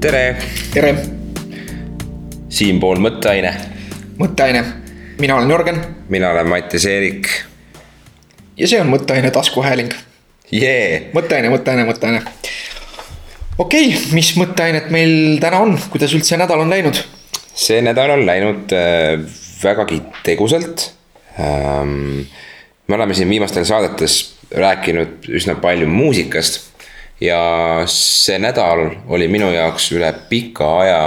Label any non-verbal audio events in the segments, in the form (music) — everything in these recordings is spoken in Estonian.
tere, tere, siinpool Mõtteaine. mõtteaine. mina olen Jörgen mina olen Mattias Eerik. ja see on Mõtteaine taskuhääling. jee, mõtteaine, mõtteaine, mõtteaine. okei okay,, mis mõtteainet meil täna on, kuidas üldse nädal on läinud? see nädal on läinud äh, vägagi tegusalt ähm,. me oleme siin viimastel saadetes rääkinud üsna palju muusikast ja see nädal oli minu jaoks üle pika aja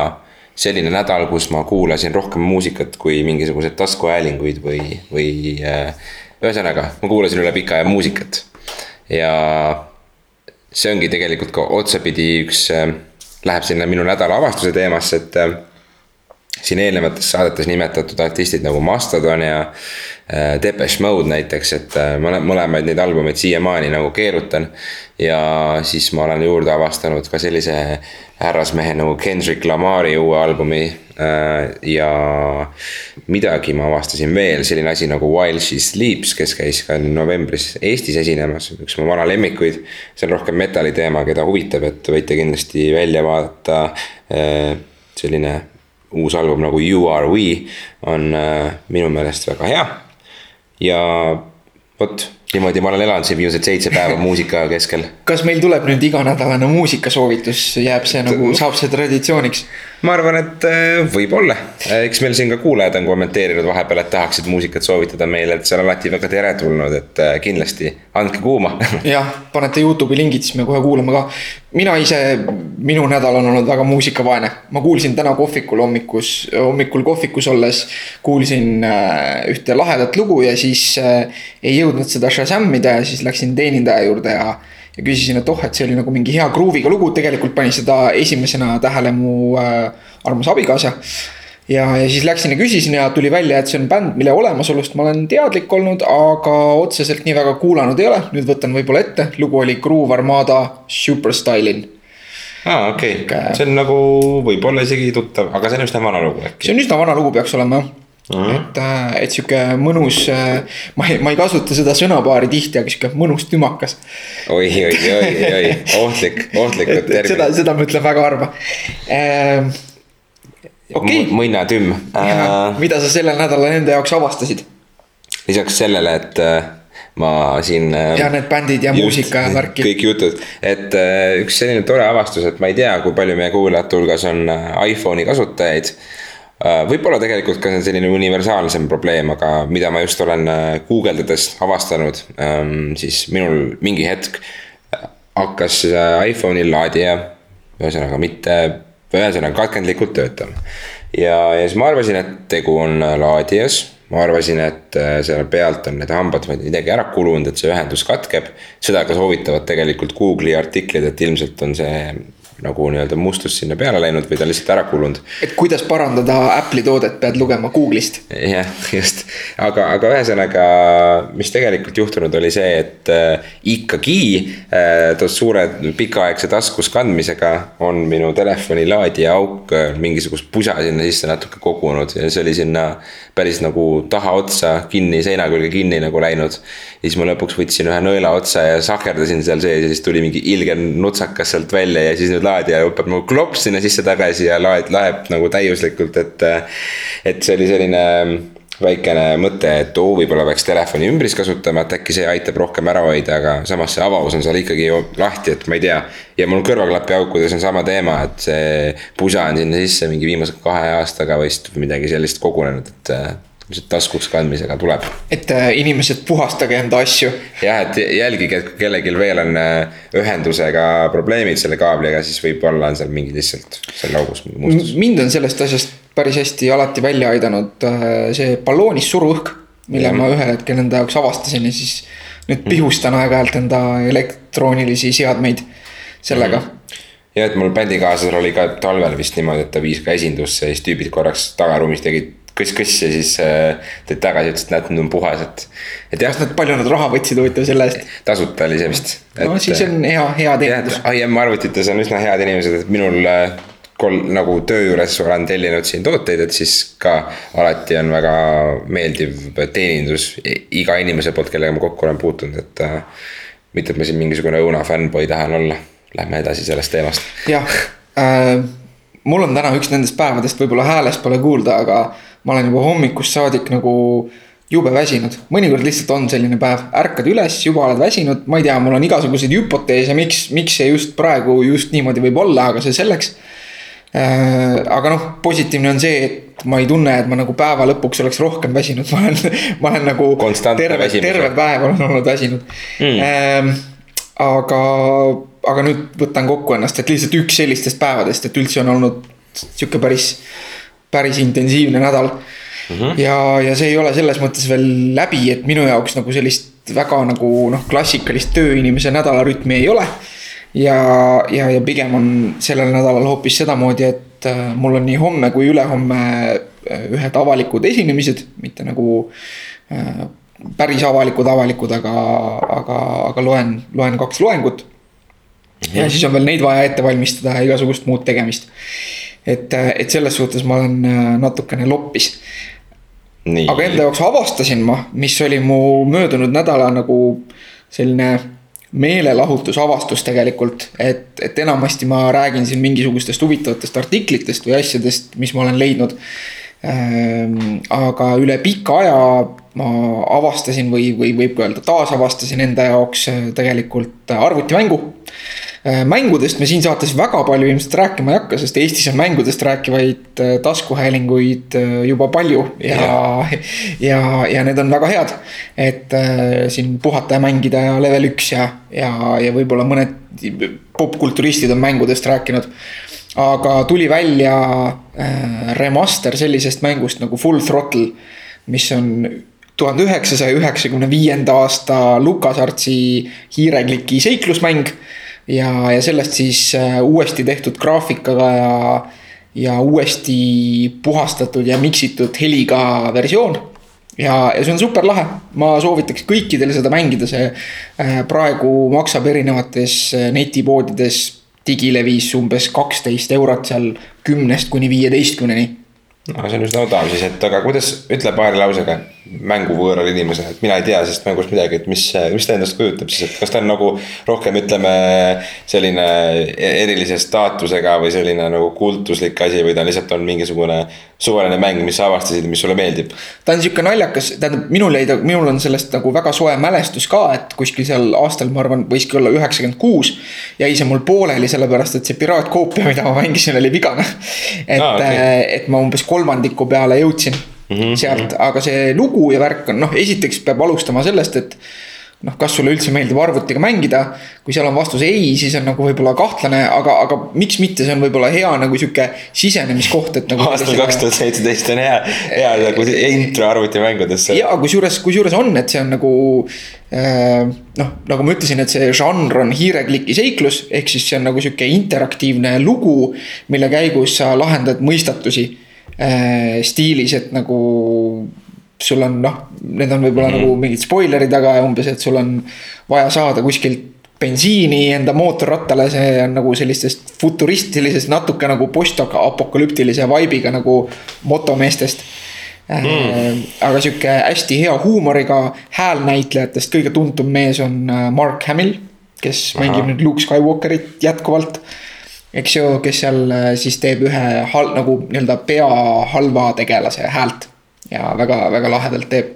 selline nädal, kus ma kuulasin rohkem muusikat kui mingisuguseid taskuhäälinguid või, või äh, ühesõnaga, ma kuulasin üle pika aja muusikat. ja see ongi tegelikult ka otsapidi üks äh,, läheb sinna minu nädala avastuse teemasse, et äh, siin eelnevates saadetes nimetatud artistid nagu Mastodon ja äh, Depeche Mode näiteks, et äh, ma olen mõlemaid neid albumeid siiamaani nagu keerutan. ja siis ma olen juurde avastanud ka sellise härrasmehe nagu Kendrick Lamari uue albumi äh,. ja midagi ma avastasin veel, selline asi nagu While She Sleeps, kes käis ka novembris Eestis esinemas, üks mu vana lemmikuid. see on rohkem metalli teema, keda huvitab, et võite kindlasti välja vaadata selline uus album nagu You are we on äh, minu meelest väga hea. ja vot niimoodi ma olen elanud siin viimased seitse päeva (laughs) muusika keskel. kas meil tuleb nüüd iganädalane muusikasoovitus, jääb see nagu, saab see traditsiooniks? ma arvan, et äh, võib-olla, eks meil siin ka kuulajad on kommenteerinud vahepeal, et tahaksid muusikat soovitada meile, et see on alati väga teretulnud, et äh, kindlasti andke kuuma (laughs) jah, panete Youtube'i lingid, siis me kohe kuulame ka. mina ise, minu nädal on olnud väga muusikavaene, ma kuulsin täna kohvikul hommikus, hommikul kohvikus olles. kuulsin äh, ühte lahedat lugu ja siis ei jõudnud seda Shazam ida ja siis läksin teenindaja juurde ja ja küsisin, et oh, et see oli nagu mingi hea gruuviga lugu, tegelikult pani seda esimesena tähele mu äh, armas abikaasa. ja, ja siis läksin ja küsisin ja tuli välja, et see on bänd, mille olemasolust ma olen teadlik olnud, aga otseselt nii väga kuulanud ei ole. nüüd võtan võib-olla ette, lugu oli Groove Armada Superstyle'in aa ah,, okei okay., see on nagu võib-olla isegi tuttav, aga see on üsna vana lugu äkki. see on üsna vana lugu, peaks olema jah Mm -hmm. et, äh, et sihuke mõnus, äh, ma ei, ma ei kasuta seda sõnapaari tihti, aga sihuke mõnus tümakas. oi, oi, oi, oi, ohtlik, ohtlikud terminid. seda, seda ma ütlen väga harva ehm,. okei okay.. mõnnatümm äh.... mida sa sellel nädalal enda jaoks avastasid? lisaks sellele, et ma siin. ja need bändid ja muusika ja värki. kõik jutud, et üks selline tore avastus, et ma ei tea, kui palju meie kuulajate hulgas on iPhone'i kasutajaid võib-olla tegelikult ka see on selline universaalsem probleem, aga mida ma just olen äh, guugeldades avastanud, ähm, siis minul mingi hetk äh, hakkas iPhone'il laadija, ühesõnaga mitte, ühesõnaga katkendlikult töötama. ja, ja siis ma arvasin, et tegu on laadijas, ma arvasin, et selle pealt on need hambad või midagi ära kulunud, et see ühendus katkeb. seda ka soovitavad tegelikult Google'i artiklid, et ilmselt on see nagu nii-öelda mustus sinna peale läinud või ta on lihtsalt ära kulunud. et kuidas parandada Apple'i toodet, pead lugema Google'ist. jah, just, aga, aga ühesõnaga, mis tegelikult juhtunud oli see, et äh, ikkagi äh, suure pikaaegse taskus kandmisega on minu telefoni laadija auk äh, mingisugust pusa sinna sisse natuke kogunud ja see oli sinna päris nagu tahaotsa kinni, seina külge kinni nagu läinud. ja siis ma lõpuks võtsin ühe nõela otsa ja sahkerdasin seal sees ja siis tuli mingi ilge nutsakas sealt välja ja siis nüüd laadija hüppab nagu klops sinna sisse tagasi ja laed läheb nagu täiuslikult, et. et see oli selline väikene mõte, et oo, võib-olla peaks telefoni ümbris kasutama, et äkki see aitab rohkem ära hoida, aga samas see avavus on seal ikkagi ju lahti, et ma ei tea. ja mul kõrvaklapiaukudes on sama teema, et see pusa on sinna sisse mingi viimase kahe aastaga vist midagi sellist kogunenud, et ilmselt taskuks kandmisega tuleb. et äh, inimesed, puhastage enda asju. jah, et jälgige, et kui kellelgi veel on äh, ühendusega probleemid selle kaabliga, siis võib-olla on seal mingi lihtsalt seal augus mustus. mind on sellest asjast päris hästi alati välja aidanud äh, see balloonis suruõhk, mille ja. ma ühel hetkel enda jaoks avastasin ja siis nüüd mhm. pihustan aeg-ajalt enda elektroonilisi seadmeid sellega mm. -hmm ja et mul bändikaaslasel oli ka talvel vist niimoodi, et ta viis ka esindusse ja siis tüübid korraks tagaruumis tegid kõss-kõss ja siis äh, tõid tagasi, ütles, et näed, nüüd on puhas, et. et jah, nad palju nad raha võtsid huvitav selle eest. tasuta oli see vist. no siis on hea, hea teenindus. IM arvutites on üsna head inimesed, et minul äh, kol-, nagu töö juures olen tellinud siin tooteid, et siis ka alati on väga meeldiv teenindus iga inimese poolt, kellega ma kokku olen puutunud, et äh,. mitte, et ma siin mingisugune õuna fännboi tahan olla, lähme edasi sellest teemast. jah äh,. mul on täna üks nendest päevadest, võib-olla häälest pole kuulda, aga ma olen juba hommikust saadik nagu jube väsinud. mõnikord lihtsalt on selline päev, ärkad üles, juba oled väsinud, ma ei tea, mul on igasuguseid hüpoteese, miks, miks see just praegu just niimoodi võib olla, aga see selleks äh,. aga noh, positiivne on see, et ma ei tunne, et ma nagu päeva lõpuks oleks rohkem väsinud, ma olen, ma olen nagu. terve, terve päev olen olnud väsinud mm.. Ähm, aga, aga nüüd võtan kokku ennast, et lihtsalt üks sellistest päevadest, et üldse on olnud sihuke päris, päris intensiivne nädal mm. -hmm. ja, ja see ei ole selles mõttes veel läbi, et minu jaoks nagu sellist väga nagu noh, klassikalist tööinimese nädalarütmi ei ole ja, ja, ja pigem on sellel nädalal hoopis sedamoodi, et äh, mul on nii homme kui ülehomme äh, ühed avalikud esinemised, mitte nagu äh, päris avalikud, avalikud, aga, aga, aga loen, loen kaks loengut. ja mhm. siis on veel neid vaja ette valmistada ja igasugust muud tegemist. Et, et selles suhtes ma olen natukene loppis. aga enda jaoks avastasin ma, mis oli mu möödunud nädala nagu selline meelelahutusavastus tegelikult, et, et enamasti ma räägin siin mingisugustest huvitavatest artiklitest või asjadest, mis ma olen leidnud. Ehm, aga üle pika aja ma avastasin või, või võib ka öelda taasavastasin enda jaoks äh, tegelikult arvutimängu Äh, mängudest me siin saates väga palju ilmselt rääkima ei hakka, sest Eestis on mängudest rääkivaid äh, taskuhäälinguid äh, juba palju ja, ja, (laughs) ja, ja need on väga head. et siin puhata ja mängida ja level üks ja, ja, ja võib-olla mõned popkulturistid on mängudest rääkinud. aga tuli välja remaster sellisest mängust nagu Full Throttle, mis on tuhande üheksasaja üheksakümne viienda aasta LucasArtsi hiirekliki seiklusmäng ja, ja sellest siis äh, uuesti tehtud graafikaga ja, ja uuesti puhastatud ja miksitud heliga versioon. ja, ja see on super lahe, ma soovitaks kõikidel seda mängida, see äh, praegu maksab erinevates äh, netipoodides digilevis umbes kaksteist eurot seal kümnest kuni viieteistkümneni no see on üsna odav siis, et aga kuidas, ütle paari lausega mängu võõrale inimesele, et mina ei tea sellest mängust midagi, et mis, mis ta endast kujutab siis, et kas ta on nagu rohkem, ütleme. selline erilise staatusega või selline nagu kultuslik asi või ta lihtsalt on mingisugune suvaline mäng, mis sa avastasid, mis sulle meeldib? ta on sihuke naljakas, tähendab minul jäi ta, minul on sellest nagu väga soe mälestus ka, et kuskil seal aastal, ma arvan, võiski olla üheksakümmend kuus. jäi see mul pooleli, sellepärast et see piraatkoopia, mida ma mängisin, oli vigane. et ah,, okay. et ma umbes kolmandiku peale jõudsin mm -hmm. sealt, aga see lugu ja värk on noh, esiteks peab alustama sellest, et noh, kas sulle üldse meeldib arvutiga mängida. kui seal on vastus ei, siis on nagu võib-olla kahtlane, aga, aga miks mitte, see on võib-olla hea nagu sihuke sisenemiskoht, et nagu. aastal kaks tuhat seitseteist on hea, hea nagu intro arvutimängudesse. ja kusjuures, kusjuures on, et see on nagu äh,. noh, nagu ma ütlesin, et see žanr on hiirekliki seiklus, ehk siis see on nagu sihuke interaktiivne lugu, mille käigus sa lahendad mõistatusi äh, stiilis, et nagu sul on noh, need on võib-olla mm -hmm. nagu mingid spoilerid, aga umbes, et sul on vaja saada kuskilt bensiini enda mootorrattale, see on nagu sellistest futuristilisest natuke nagu postapokalüptilise vibe'iga nagu motomeestest mm.. aga sihuke hästi hea huumoriga häälnäitlejatest kõige tuntum mees on äh, Mark Hamill, kes Aha. mängib nüüd Luke Skywalkerit jätkuvalt eks ju, kes seal äh, siis teeb ühe hal-, nagu nii-öelda pea halva tegelase häält ja väga-väga lahedalt teeb.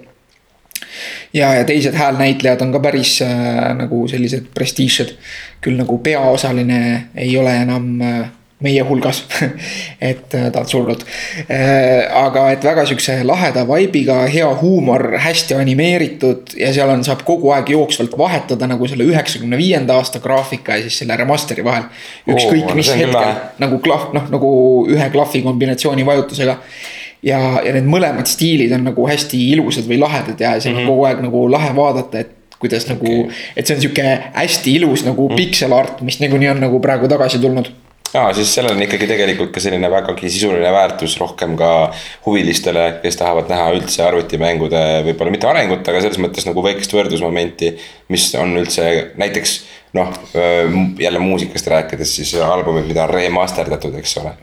ja, ja teised häälnäitlejad on ka päris äh, nagu sellised prestiižsed. küll nagu peaosaline ei ole enam äh, meie hulgas (laughs) et äh, tahad surnud äh,. aga et väga siukse laheda vibe'iga, hea huumor, hästi animeeritud ja seal on, saab kogu aeg jooksvalt vahetada nagu selle üheksakümne viienda aasta graafika ja siis selle remaster'i vahel. ükskõik mis hetkel nagu klahv, noh nagu ühe klahvi kombinatsiooni vajutusega ja, ja need mõlemad stiilid on nagu hästi ilusad või lahedad ja see on mm -hmm. kogu aeg nagu lahe vaadata, et kuidas okay. nagu, et see on sihuke hästi ilus nagu mm -hmm. pixel art, mis niikuinii on nagu praegu tagasi tulnud aa, siis sellel on ikkagi tegelikult ka selline vägagi sisuline väärtus rohkem ka huvilistele, kes tahavad näha üldse arvutimängude võib-olla mitte arengut, aga selles mõttes nagu väikest võrdlusmomenti. mis on üldse näiteks noh, jälle muusikast rääkides siis albumid, mida on remasterdatud, eks ole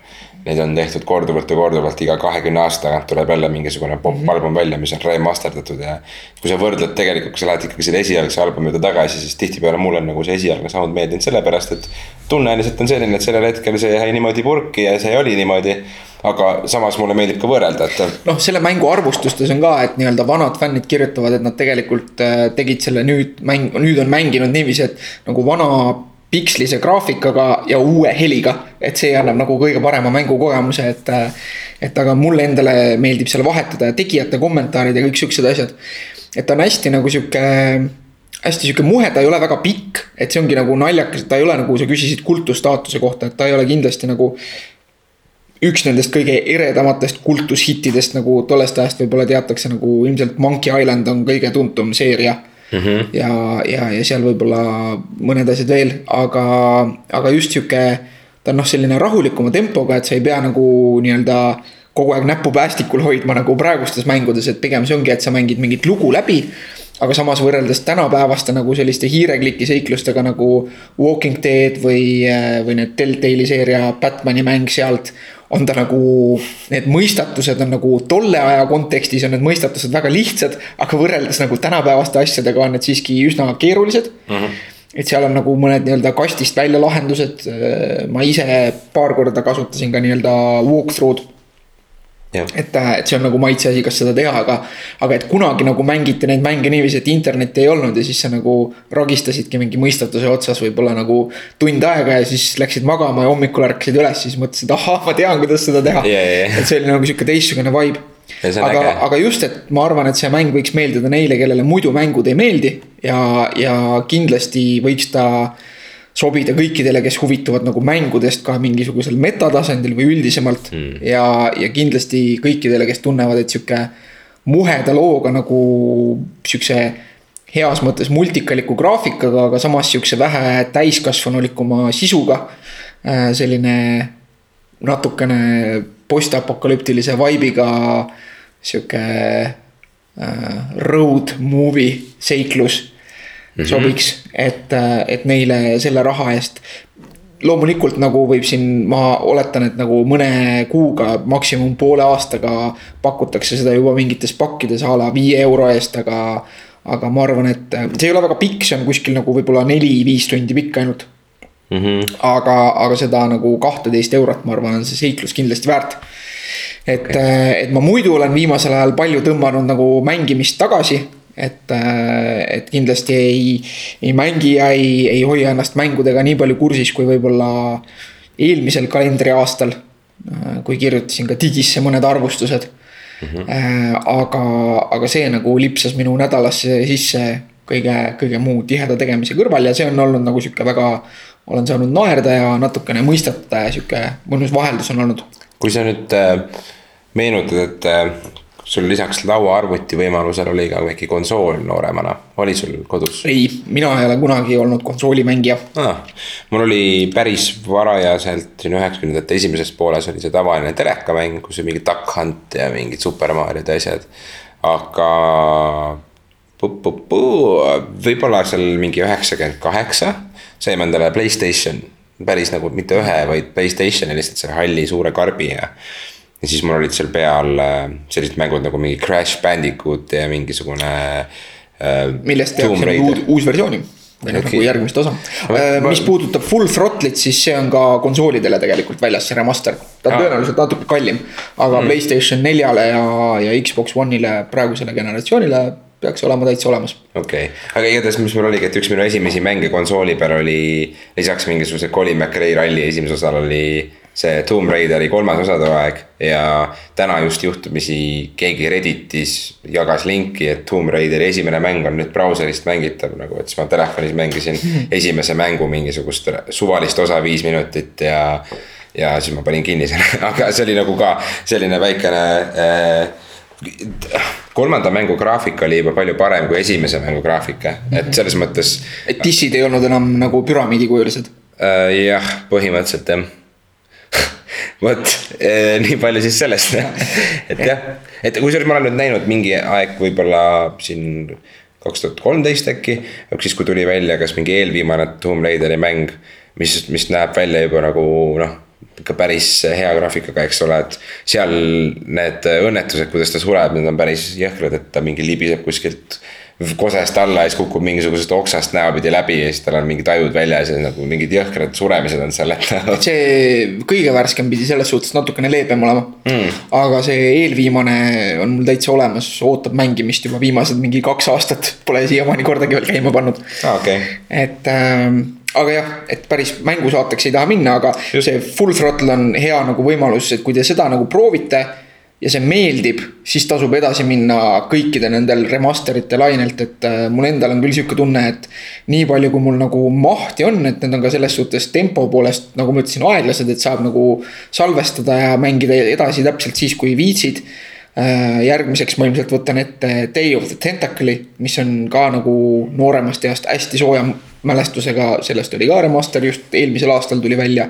Neid on tehtud korduvalt ja korduvalt, iga kahekümne aasta tagant tuleb jälle mingisugune popp-album välja, mis on remasterdatud ja. kui sa võrdled tegelikult, kui sa lähed ikkagi selle esialgse albumi juurde tagasi, siis tihtipeale mulle on nagu see esialgne sound meeldinud sellepärast, et. tunne lihtsalt on selline, et sellel hetkel see jäi niimoodi purki ja see oli niimoodi aga samas mulle meeldib ka võrrelda, et. noh, selle mängu arvustustes on ka, et nii-öelda vanad fännid kirjutavad, et nad tegelikult äh, tegid selle nüüd mäng, nüüd on mänginud niiviisi, et nagu vana pikslise graafikaga ja uue heliga. et see annab nagu kõige parema mängukogemuse, et. Äh, et aga mulle endale meeldib seal vahetada ja tegijate kommentaarid ja kõik siuksed asjad. et ta on hästi nagu sihuke hästi sihuke muhe, ta ei ole väga pikk, et see ongi nagu naljakas, et ta ei ole nagu sa küsisid kultusstaatuse kohta, et ta ei ole kindlasti nagu üks nendest kõige eredamatest kultushittidest nagu tollest ajast võib-olla teatakse nagu ilmselt Monkey Island on kõige tuntum seeria mm. -hmm. ja, ja, ja seal võib-olla mõned asjad veel, aga, aga just sihuke. ta on noh, selline rahulikuma tempoga, et sa ei pea nagu nii-öelda kogu aeg näppu päästikul hoidma nagu praegustes mängudes, et pigem see ongi, et sa mängid mingit lugu läbi aga samas võrreldes tänapäevaste nagu selliste hiirekliki seiklustega nagu Walking Dead või, või need Telltale'i seeria Batman'i mäng sealt on ta nagu, need mõistatused on nagu tolle aja kontekstis on need mõistatused väga lihtsad, aga võrreldes nagu tänapäevaste asjadega on need siiski üsna keerulised mm. -hmm. et seal on nagu mõned nii-öelda kastist välja lahendused, ma ise paar korda kasutasin ka nii-öelda walkthrough'd et, äh, et see on nagu maitse asi, kas seda teha, aga. aga et kunagi nagu mängiti neid mänge niiviisi, et internetti ei olnud ja siis sa nagu ragistasidki mingi mõistatuse otsas võib-olla nagu. tund aega ja siis läksid magama ja hommikul ärkasid üles, siis mõtlesid, ahah, ma tean, kuidas seda teha yeah,. Yeah, et see oli nagu sihuke teistsugune vibe. aga, aga just, et ma arvan, et see mäng võiks meeldida neile, kellele muidu mängud ei meeldi ja, ja kindlasti võiks ta sobida kõikidele, kes huvituvad nagu mängudest ka mingisugusel metatasandil või üldisemalt mm.. ja, ja kindlasti kõikidele, kes tunnevad, et sihuke muheda looga nagu sihukese heas mõttes multikaliku graafikaga, aga samas sihukese vähe täiskasvanulikuma sisuga. Äh, selline natukene postapokalüptilise vibe'iga sihuke äh, road movie seiklus mm -hmm. sobiks, et, et neile selle raha eest loomulikult nagu võib siin, ma oletan, et nagu mõne kuuga, maksimum poole aastaga pakutakse seda juba mingites pakkides a la viie euro eest, aga. aga ma arvan, et see ei ole väga pikk, see on kuskil nagu võib-olla neli-viis tundi pikk ainult mm. -hmm. aga, aga seda nagu kahteteist eurot, ma arvan, on see seiklus kindlasti väärt. et okay., et ma muidu olen viimasel ajal palju tõmmanud nagu mängimist tagasi et, äh, et kindlasti ei, ei mängi ja ei, ei hoia ennast mängudega nii palju kursis, kui võib-olla eelmisel kalendriaastal. Äh, kui kirjutasin ka digisse mõned arvustused mm. -hmm. aga, aga see nagu lipsas minu nädalasse sisse kõige, kõige muu tiheda tegemise kõrval ja see on olnud nagu sihuke väga. olen saanud naerda ja natukene mõistata ja sihuke mõnus vaheldus on olnud. kui sa nüüd meenutad, et sul lisaks lauaarvuti võimalusel oli ka väike konsool nooremana, oli sul kodus? ei, mina ei ole kunagi olnud konsoolimängija ah,. mul oli päris varajaselt siin üheksakümnendate esimeses pooles oli see tavaline telekamäng, kus oli mingi Duck Hunt ja mingid Super Mario'd ja asjad. aga võib-olla seal mingi üheksakümmend kaheksa saime endale Playstation päris nagu mitte ühe, vaid Playstationi lihtsalt selle halli suure karbi ja ja siis mul olid seal peal äh, sellised mängud nagu mingi Crash Bandicoot ja mingisugune äh,. millest tehakse uus, uus versiooni või okay., nagu järgmist osa. Äh, mis puudutab full throttle'it, siis see on ka konsoolidele tegelikult väljas, see remaster. ta on ah. tõenäoliselt natuke kallim, aga mm. Playstation neljale ja, ja Xbox One'ile, praegusele generatsioonile peaks olema täitsa olemas. okei okay., aga igatahes, mis mul oligi, et üks minu esimesi mänge konsooli peal oli lisaks mingisuguse Colin McRae ralli esimesel osal oli see Tomb Raideri kolmas osa too aeg ja täna just juhtumisi keegi Redditis jagas linki, et Tomb Raideri esimene mäng on nüüd brauserist mängitav nagu, et siis ma telefonis mängisin (laughs) esimese mängu mingisugust suvalist osa viis minutit ja. ja siis ma panin kinni selle, (laughs) aga see oli nagu ka selline väikene äh, kolmanda mängu graafika oli juba palju parem kui esimese mängu graafika, et selles mõttes. et dissid ei olnud enam nagu püramiidikujulised äh,? jah, põhimõtteliselt jah vot eh, nii palju siis sellest, et jah, et kusjuures ma olen nüüd näinud mingi aeg võib-olla siin kaks tuhat kolmteist äkki. siis, kui tuli välja kas mingi eelviimane Tomb Raideri mäng, mis, mis näeb välja juba nagu noh, ikka päris hea graafikaga, eks ole, et seal need õnnetused, kuidas ta sureb, need on päris jõhkrad, et ta mingi libiseb kuskilt kosest alla ja siis kukub mingisugusest oksast näopidi läbi ja siis tal on mingid ajud väljas ja nagu mingid jõhkrad suremised on seal nähtud. (laughs) see kõige värskem pidi selles suhtes natukene leebem olema mm.. aga see eelviimane on mul täitsa olemas, ootab mängimist juba viimased mingi kaks aastat, pole siiamaani kordagi veel käima pannud ah,. Okay. et ähm, aga jah, et päris mängusaateks ei taha minna, aga Just. see full throttle on hea nagu võimalus, et kui te seda nagu proovite ja see meeldib, siis tasub edasi minna kõikide nendel remaster'ite lainelt, et äh, mul endal on küll sihuke tunne, et. nii palju, kui mul nagu mahti on, et need on ka selles suhtes tempo poolest, nagu ma ütlesin, aeglased, et saab nagu salvestada ja mängida edasi täpselt siis, kui viitsid. Äh, järgmiseks ma ilmselt võtan ette Day of the Tentacle'i, mis on ka nagu nooremast east hästi sooja mälestusega, sellest oli ka remaster just eelmisel aastal tuli välja.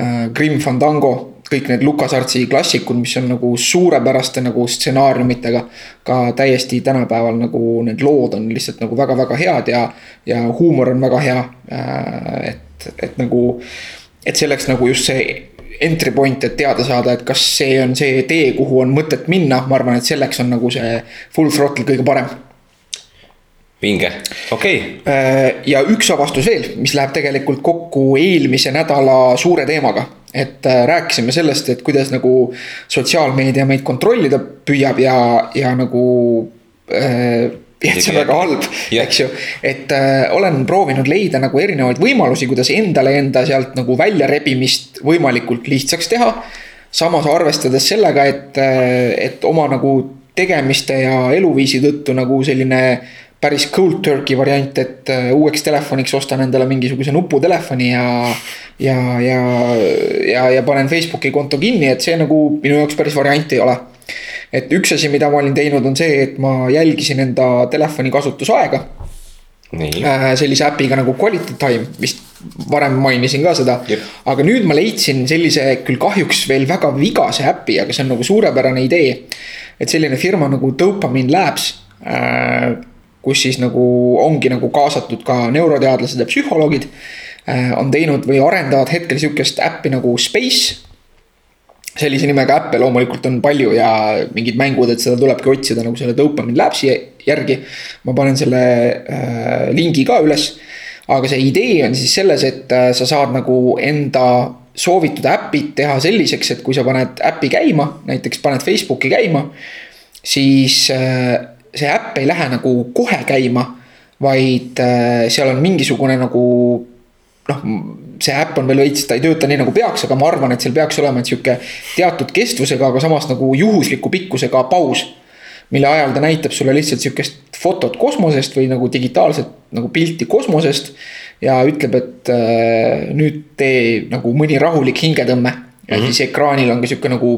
Äh, Grim Fandango kõik need LucasArtsi klassikud, mis on nagu suurepäraste nagu stsenaariumitega. ka täiesti tänapäeval nagu need lood on lihtsalt nagu väga-väga head ja, ja huumor on väga hea. Äh, et, et nagu, et selleks nagu just see entry point, et teada saada, et kas see on see tee, kuhu on mõtet minna, ma arvan, et selleks on nagu see full throttle kõige parem vinge, okei. Okay.. Äh, ja üks avastus veel, mis läheb tegelikult kokku eelmise nädala suure teemaga. Et äh, rääkisime sellest, et kuidas nagu sotsiaalmeedia meid kontrollida püüab ja, ja nagu äh, et see on väga halb, eks ju. et äh, olen proovinud leida nagu erinevaid võimalusi, kuidas endale enda sealt nagu väljarebimist võimalikult lihtsaks teha. samas arvestades sellega, et, äh, et oma nagu tegemiste ja eluviisi tõttu nagu selline päris cold turkey variant, et äh, uueks telefoniks ostan endale mingisuguse nuputelefoni ja. ja, ja, ja, ja panen Facebooki konto kinni, et see nagu minu jaoks päris variant ei ole. et üks asi, mida ma olin teinud, on see, et ma jälgisin enda telefoni kasutusaega. Äh, sellise äpiga nagu Quality Time, vist varem mainisin ka seda. aga nüüd ma leidsin sellise küll kahjuks veel väga vigase äpi, aga see on nagu suurepärane idee. et selline firma nagu Dopamine Labs äh, kus siis nagu ongi nagu kaasatud ka neuroteadlased ja psühholoogid. Äh, on teinud või arendavad hetkel sihukest äppi nagu Space. sellise nimega äppe loomulikult on palju ja mingid mängud, et seda tulebki otsida nagu selle Dopamine Labsi järgi. ma panen selle äh, lingi ka üles. aga see idee on siis selles, et äh, sa saad nagu enda soovitud äpid teha selliseks, et kui sa paned äpi käima, näiteks paned Facebooki käima, siis äh, see äpp ei lähe nagu kohe käima, vaid äh, seal on mingisugune nagu noh, see äpp on veel veits, ta ei tööta nii nagu peaks, aga ma arvan, et seal peaks olema sihuke teatud kestvusega, aga samas nagu juhusliku pikkusega paus. mille ajal ta näitab sulle lihtsalt sihukest fotot kosmosest või nagu digitaalset nagu pilti kosmosest. ja ütleb, et äh, nüüd tee nagu mõni rahulik hingetõmme ja mm -hmm. siis ekraanil on ka sihuke nagu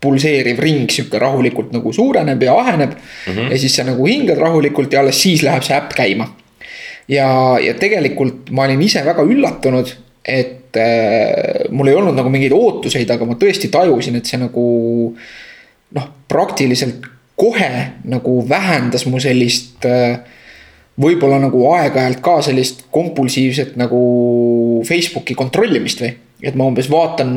pulseeriv ring sihuke rahulikult nagu suureneb ja aheneb mm. -hmm. ja siis sa nagu hingad rahulikult ja alles siis läheb see äpp käima. ja, ja tegelikult ma olin ise väga üllatunud, et äh, mul ei olnud nagu mingeid ootuseid, aga ma tõesti tajusin, et see nagu. noh, praktiliselt kohe nagu vähendas mu sellist äh, võib-olla nagu aeg-ajalt ka sellist kompulsiivset nagu Facebooki kontrollimist või et ma umbes vaatan,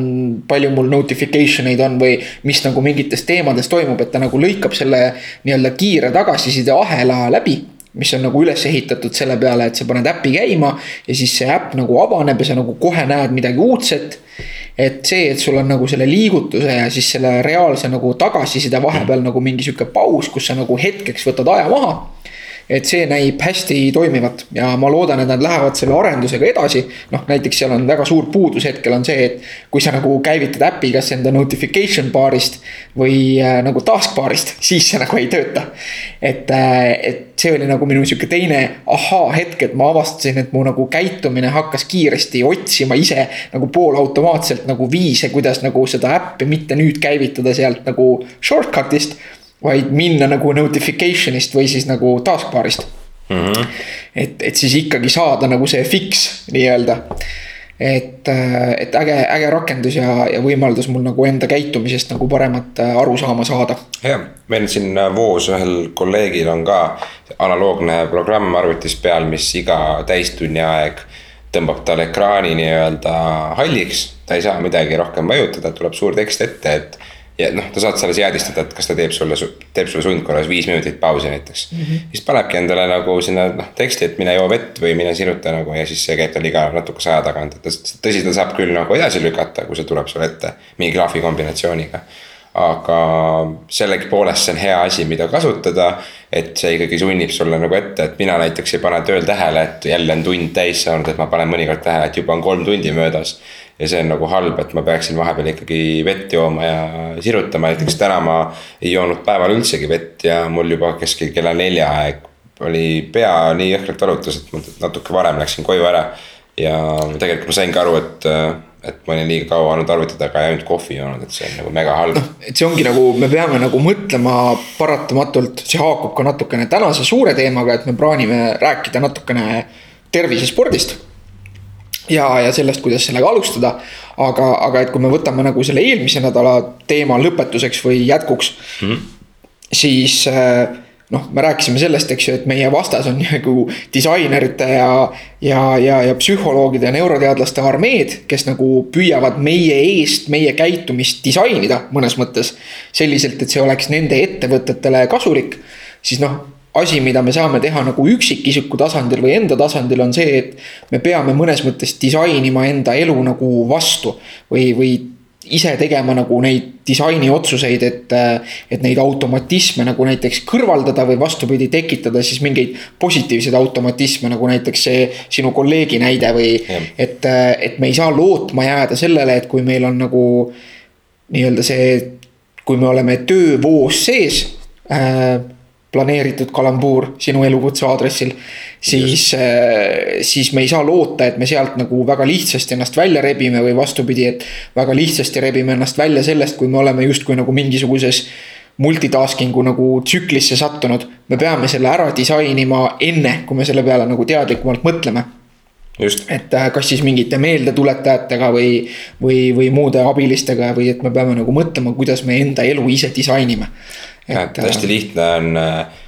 palju mul notification eid on või mis nagu mingites teemades toimub, et ta nagu lõikab selle nii-öelda kiire tagasiside ahela läbi mis on nagu üles ehitatud selle peale, et sa paned äpi käima ja siis see äpp nagu avaneb ja sa nagu kohe näed midagi uudset. et see, et sul on nagu selle liigutuse ja siis selle reaalse nagu tagasiside vahepeal nagu mingi sihuke paus, kus sa nagu hetkeks võtad aja maha et see näib hästi toimivat ja ma loodan, et nad lähevad selle arendusega edasi. noh, näiteks seal on väga suur puudus hetkel on see, et kui sa nagu käivitad äpi, kas enda notification bar'ist või äh, nagu task bar'ist, (laughs) siis see nagu ei tööta. et äh,, et see oli nagu minu sihuke teine ahaa-hetk, et ma avastasin, et mu nagu käitumine hakkas kiiresti otsima ise nagu poolautomaatselt nagu viise, kuidas nagu seda äppi mitte nüüd käivitada sealt nagu shortcut'ist vaid minna nagu notification'ist või siis nagu taskbar'ist mm. -hmm. et, et siis ikkagi saada nagu see fix nii-öelda. et, et äge, äge rakendus ja, ja võimaldas mul nagu enda käitumisest nagu paremat äh, arusaama saada. jah, meil siin äh, Voos ühel kolleegil on ka analoogne programm arvutis peal, mis iga täistunni aeg tõmbab tal ekraani nii-öelda halliks, ta ei saa midagi rohkem vajutada, tuleb suur tekst ette, et ja noh, ta saad selle seadistada, et kas ta teeb sulle, teeb sulle sundkorras viis minutit pausi näiteks mm. -hmm. siis panebki endale nagu sinna noh teksti, et mine joo vett või mine siruta nagu ja siis see käib tal iga natukese aja tagant, et tõsi, ta saab küll nagu edasi lükata, kui see tuleb sulle ette mingi graafi kombinatsiooniga aga sellegipoolest see on hea asi, mida kasutada. et see ikkagi sunnib sulle nagu ette, et mina näiteks ei pane tööl tähele, et jälle on tund täis saanud, et ma panen mõnikord tähele, et juba on kolm tundi möödas ja see on nagu halb, et ma peaksin vahepeal ikkagi vett jooma ja sirutama, näiteks täna ma ei joonud päeval üldsegi vett ja mul juba keskel kella nelja aeg oli pea nii jõhkralt valutas, et ma natuke varem läksin koju ära. ja tegelikult ma saingi aru, et, et ma olin liiga kaua olnud arvuti taga ja ainult kohvi joonud, et see on nagu mega halb. noh, et see ongi nagu, me peame nagu mõtlema paratamatult, see haakub ka natukene tänase suure teemaga, et me plaanime rääkida natukene tervisespordist ja, ja sellest, kuidas sellega alustada. aga, aga et kui me võtame nagu selle eelmise nädala teema lõpetuseks või jätkuks mm, -hmm. siis äh, noh, me rääkisime sellest, eks ju, et meie vastas on (laughs) nagu disainerite ja, ja, ja, ja psühholoogide ja neuroteadlaste armeed, kes nagu püüavad meie eest meie käitumist disainida mõnes mõttes. selliselt, et see oleks nende ettevõtetele kasulik, siis noh asi, mida me saame teha nagu üksikisiku tasandil või enda tasandil, on see, et me peame mõnes mõttes disainima enda elu nagu vastu või, või ise tegema nagu neid disainiotsuseid, et, et neid automatisme nagu näiteks kõrvaldada või vastupidi, tekitada siis mingeid positiivseid automatisme, nagu näiteks see sinu kolleegi näide või. et, et me ei saa lootma jääda sellele, et kui meil on nagu nii-öelda see, kui me oleme töövoos sees äh, planeeritud kalambuur sinu elukutse aadressil. siis, äh, siis me ei saa loota, et me sealt nagu väga lihtsasti ennast välja rebime või vastupidi, et väga lihtsasti rebime ennast välja sellest, kui me oleme justkui nagu mingisuguses multitasking'u nagu tsüklisse sattunud. me peame selle ära disainima enne, kui me selle peale nagu teadlikumalt mõtleme. Et äh, kas siis mingite meeldetuletajatega või, või, või muude abilistega või et me peame nagu mõtlema, kuidas me enda elu ise disainime. Et hästi lihtne on äh,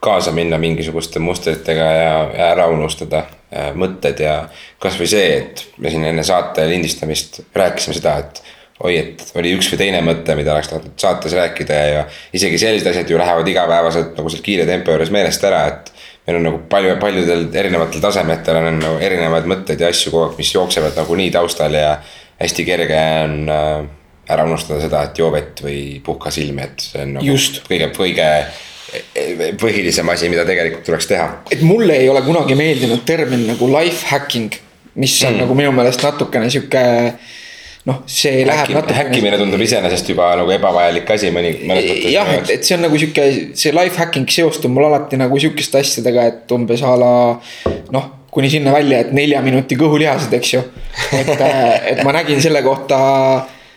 kaasa minna mingisuguste mustritega ja, ja ära unustada äh, mõtted ja kasvõi see, et me siin enne saate lindistamist rääkisime seda, et oi, et oli üks või teine mõte, mida oleks tahtnud saates rääkida ja, ja isegi sellised asjad ju lähevad igapäevaselt nagu seal kiire tempo juures meelest ära, et meil on nagu palju, paljudel erinevatel tasemetel on nagu erinevaid mõtteid ja asju kogu aeg, mis jooksevad nagunii taustal ja hästi kerge on äh, ära unustada seda, et joo vett või puhka silmi, et see on nagu Just. kõige, kõige põhilisem asi, mida tegelikult tuleks teha. et mulle ei ole kunagi meeldinud termin nagu life hacking, mis on mm. nagu minu meelest natukene sihuke noh, see Häkki, läheb natukene. häkkimine tundub iseenesest juba nagu ebavajalik asi mõni, mõnes mõttes. jah, et, et see on nagu sihuke, see life hacking seostub mul alati nagu sihukeste asjadega, et umbes a la noh kuni sinna välja, et nelja minuti kõhulihased, eks ju. et, et ma nägin selle kohta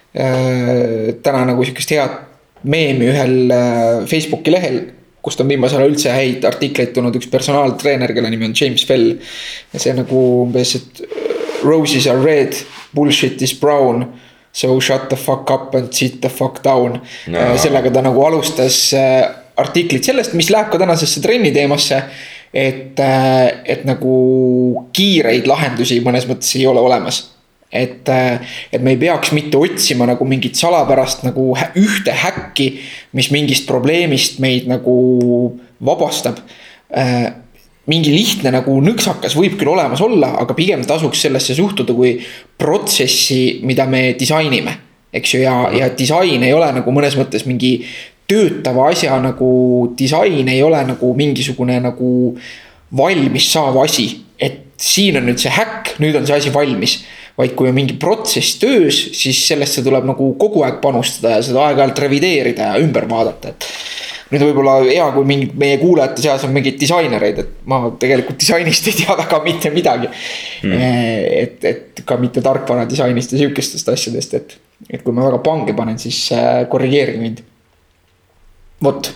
Äh, täna nagu sihukest head meemi ühel äh, Facebooki lehel kust on viimasel ajal üldse häid artikleid tulnud üks personaaltreener, kelle nimi on James Fell. ja see nagu umbes, et roses are red, bullshit is brown. So shut the fuck up and sit the fuck down no.. Äh, sellega ta nagu alustas artiklit sellest, mis läheb ka tänasesse trenni teemasse. et, et nagu kiireid lahendusi mõnes mõttes ei ole olemas et, äh, et me ei peaks mitte otsima nagu mingit salapärast nagu ühte häkki, mis mingist probleemist meid nagu vabastab. Mingi lihtne nagu nõksakas võib küll olemas olla, aga pigem tasuks sellesse suhtuda kui protsessi, mida me disainime. eks ju, ja, ja disain ei ole nagu mõnes mõttes mingi töötava asja nagu disain ei ole nagu mingisugune nagu valmis saav asi. et siin on nüüd see häkk, nüüd on see asi valmis vaid kui on mingi protsess töös, siis sellesse tuleb nagu kogu aeg panustada ja seda aeg-ajalt revideerida ja ümber vaadata, et. Nüüd võib-olla hea, kui mingid meie kuulajate seas on mingeid disainereid, et ma tegelikult disainist ei tea (laughs) väga mitte midagi mm.. et, et ka mitte tarkvara disainist ja sihukestest asjadest, et, et kui ma väga pange panen, siis äh, korrigeerige mind. vot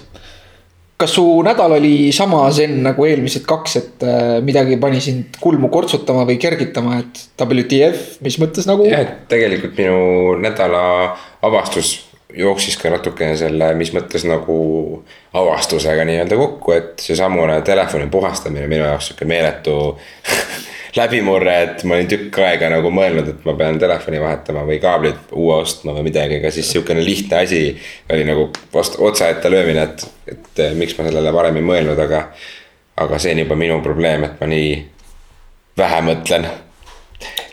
kas su nädal oli sama zen nagu eelmised kaks, et äh, midagi pani sind kulmu kortsutama või kergitama, et WTF, mis mõttes nagu? jah, et tegelikult minu nädala avastus jooksis ka natukene selle, mis mõttes nagu avastusega nii-öelda kokku, et seesamune telefoni puhastamine minu jaoks sihuke meeletu (laughs) läbimurre, et ma olin tükk aega nagu mõelnud, et ma pean telefoni vahetama või kaablid uue ostma või midagi, aga siis sihukene lihtne asi oli nagu vastu, otsa ette löömine, et, et eh, miks ma sellele varem ei mõelnud, aga. aga see on juba minu probleem, et ma nii vähe mõtlen.